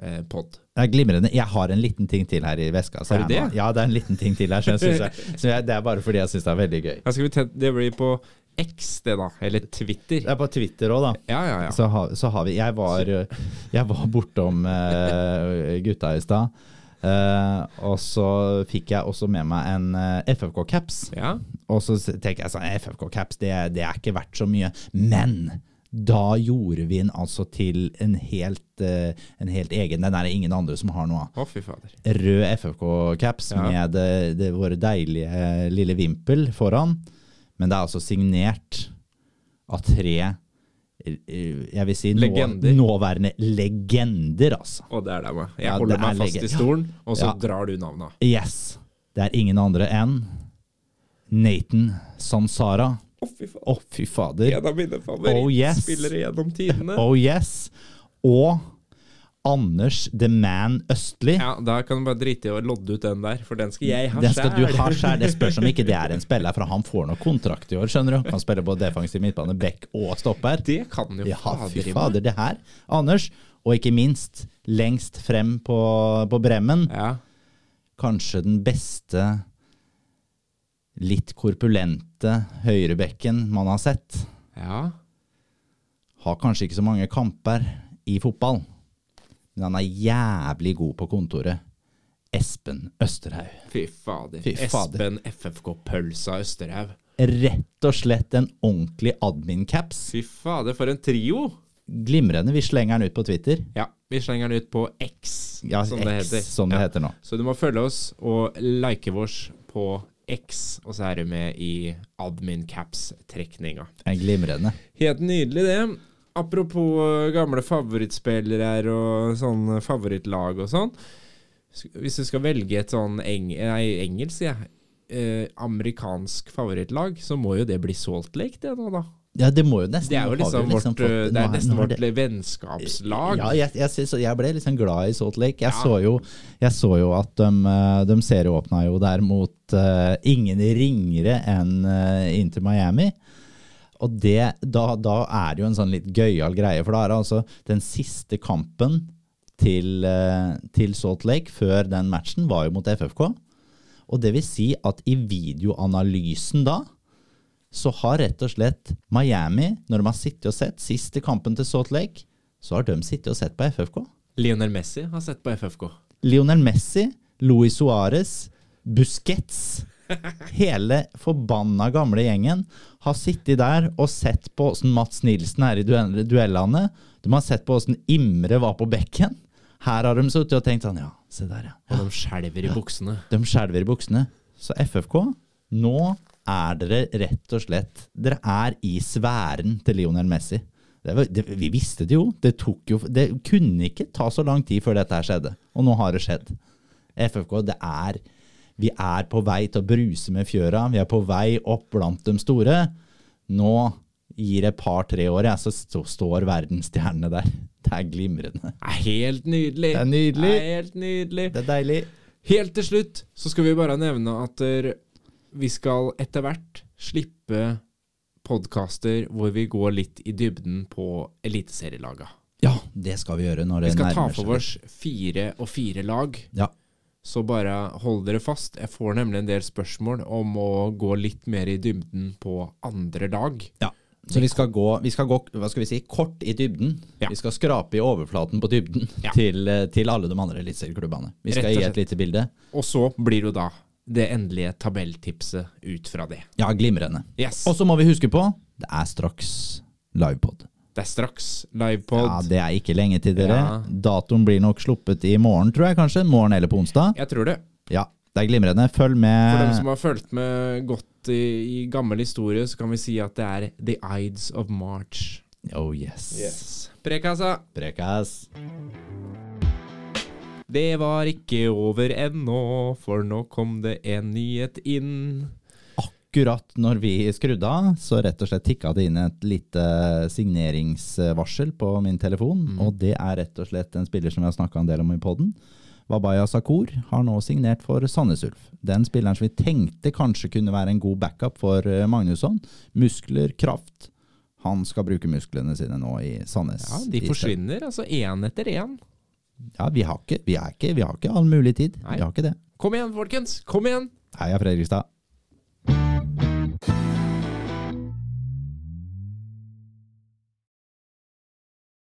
eh, pod. Det er glimrende. Jeg har en liten ting til her i veska. Har du det? Ja, det er en liten ting til her. Så jeg jeg, (laughs) så jeg, det er bare fordi jeg syns det er veldig gøy. Det blir på X, det da. Eller Twitter. Det er på Twitter òg, da. Ja, ja, ja. Så, ha, så har vi Jeg var, jeg var bortom eh, gutta i stad. Eh, og så fikk jeg også med meg en uh, FFK-caps. ja. Og så tenker jeg sånn FFK-caps, det, det er ikke verdt så mye. Men da gjorde vi den altså til en helt, uh, en helt egen. Den er det ingen andre som har noe av. Oh. Rød FFK-caps Ja. med det, det våre deilige lille vimpel foran. Men det er altså signert av tre eh, jeg vil si nå, Legender. nåværende legender, altså. Og det er det. Jeg Ja, holder er meg fast i stolen, og så Ja. drar du navnet. Yes. Det er ingen andre enn Nathan Sansara. Å, fy fader. Å, fy fader. En av mine Oh, yes. gjennom tidene. Oh yes. Og Anders The Man Østli. Ja, Da kan du bare drite i å lodde ut den der, for den skal jeg ha Den skal du ha skjær. Det spørs om ikke det er en (laughs) spiller, for han får nok kontrakt i år, skjønner du. Kan spille både defensiv midtbane, back og stopper. Det kan jo Ja, fader fy fader, det her. Anders, og ikke minst lengst frem på, på Bremmen, Ja. kanskje den beste litt korpulente høyrebekken man har sett. ja. Har kanskje ikke så mange kamper i fotball, men han er jævlig god på kontoret. Espen Østerhaug. Fy fader. Fy fader. Espen FFK-pølsa Østerhaug. Rett og slett en ordentlig admin-caps. Fy fader, for en trio! Glimrende. Vi slenger den ut på Twitter. Ja, vi slenger den ut på X, Ja, som det X, heter. som det Ja. heter nå. Så du må følge oss og like vårs på X, og så er du med i admin caps-trekninga. En glimrende. Helt nydelig, det. Apropos øh, gamle favorittspillere og sånn favorittlag og sånn. Hvis du skal velge et sånn eng nei, engelsk, sier jeg. Eh, amerikansk favorittlag, så må jo det bli Salt Lake, det nå, da. Ja, det må jo nesten Det er jo liksom, liksom vårt, fått- øh, det er nesten vårt det- vennskapslag. Ja, jeg, jeg, jeg ble liksom glad i Salt Lake. Jeg, Ja. så, jo, jeg så jo at de, eh, de serieåpna jo der mot uh, ingen ringere enn uh, Inter Miami. Og det, da, da er det jo en sånn litt gøyal greie, for da er det altså den siste kampen til, eh, til Salt Lake før den matchen var jo mot FFK. Og det vil si at i videoanalysen da, så har rett og slett Miami, når de har sittet og sett siste kampen til Salt Lake, så har de sittet og sett på FFK. Lionel Messi har sett på FFK. Lionel Messi, Luis Suárez, Busquets (laughs) Hele forbanna gamle gjengen har sittet der og sett på åssen Mats Nilsen er i duellene. De har sett på åssen Imre var på bekken. Her har de sittet og tenkt sånn Ja, se der, ja. Og de skjelver i buksene. De skjelver i buksene. Så FFK, nå er dere rett og slett Dere er i sfæren til Lionel Messi. Det var, det, vi visste det jo. Det, jo. det kunne ikke ta så lang tid før dette her skjedde. Og nå har det skjedd. FFK, det er Vi er på vei til å bruse med fjøra. Vi er på vei opp blant de store. Nå gir et par-tre år, ja, så står verdensstjernene der. Det er glimrende. Det er helt nydelig. Det er nydelig. Det er helt nydelig. Det er deilig. Helt til slutt så skal vi bare nevne at vi skal etter hvert slippe podkaster hvor vi går litt i dybden på eliteserielaga. Ja, det skal vi gjøre når det nærmer seg. Vi skal ta for oss fire og fire lag. Ja. Så bare hold dere fast. Jeg får nemlig en del spørsmål om å gå litt mer i dybden på andre dag. Ja. Så vi skal, gå, vi skal gå hva skal vi si, kort i dybden. Ja. Vi skal skrape i overflaten på dybden Ja. til, eh, til alle de andre eliteserieklubbene. Vi skal gi et lite bilde. Og så blir det jo da det endelige tabelltipset ut fra det. Ja, glimrende. Yes. Og så må vi huske på det er straks livepod. Det er straks livepod. Ja, det er ikke lenge til dere. Ja. Datoen blir nok sluppet i morgen, tror jeg kanskje. Morgen eller på onsdag. Jeg tror det. Ja, det er glimrende. Følg med. For dem som har fulgt med godt i, i gammel historie, så kan vi si at det er The Ides of March. Oh yes. Prekassa. Prekas. Det var ikke over ennå, for nå kom det en nyhet inn. Akkurat når vi skrudde av, så rett og slett tikka det inn et lite signeringsvarsel på min telefon. Og det er rett og slett en spiller som vi har snakka en del om i poden. Wabaya Sakur har nå signert for Sandnes Ulf. Den spilleren som vi tenkte kanskje kunne være en god backup for eh, Magnusson. Muskler, kraft. Han skal bruke musklene sine nå i Sandnes. Ja, De forsvinner, altså én etter én. Ja, vi har ikke, vi ikke, vi har ikke all mulig tid. Nei. Vi har ikke det. Kom igjen, folkens! Kom igjen! Heia Fredrikstad.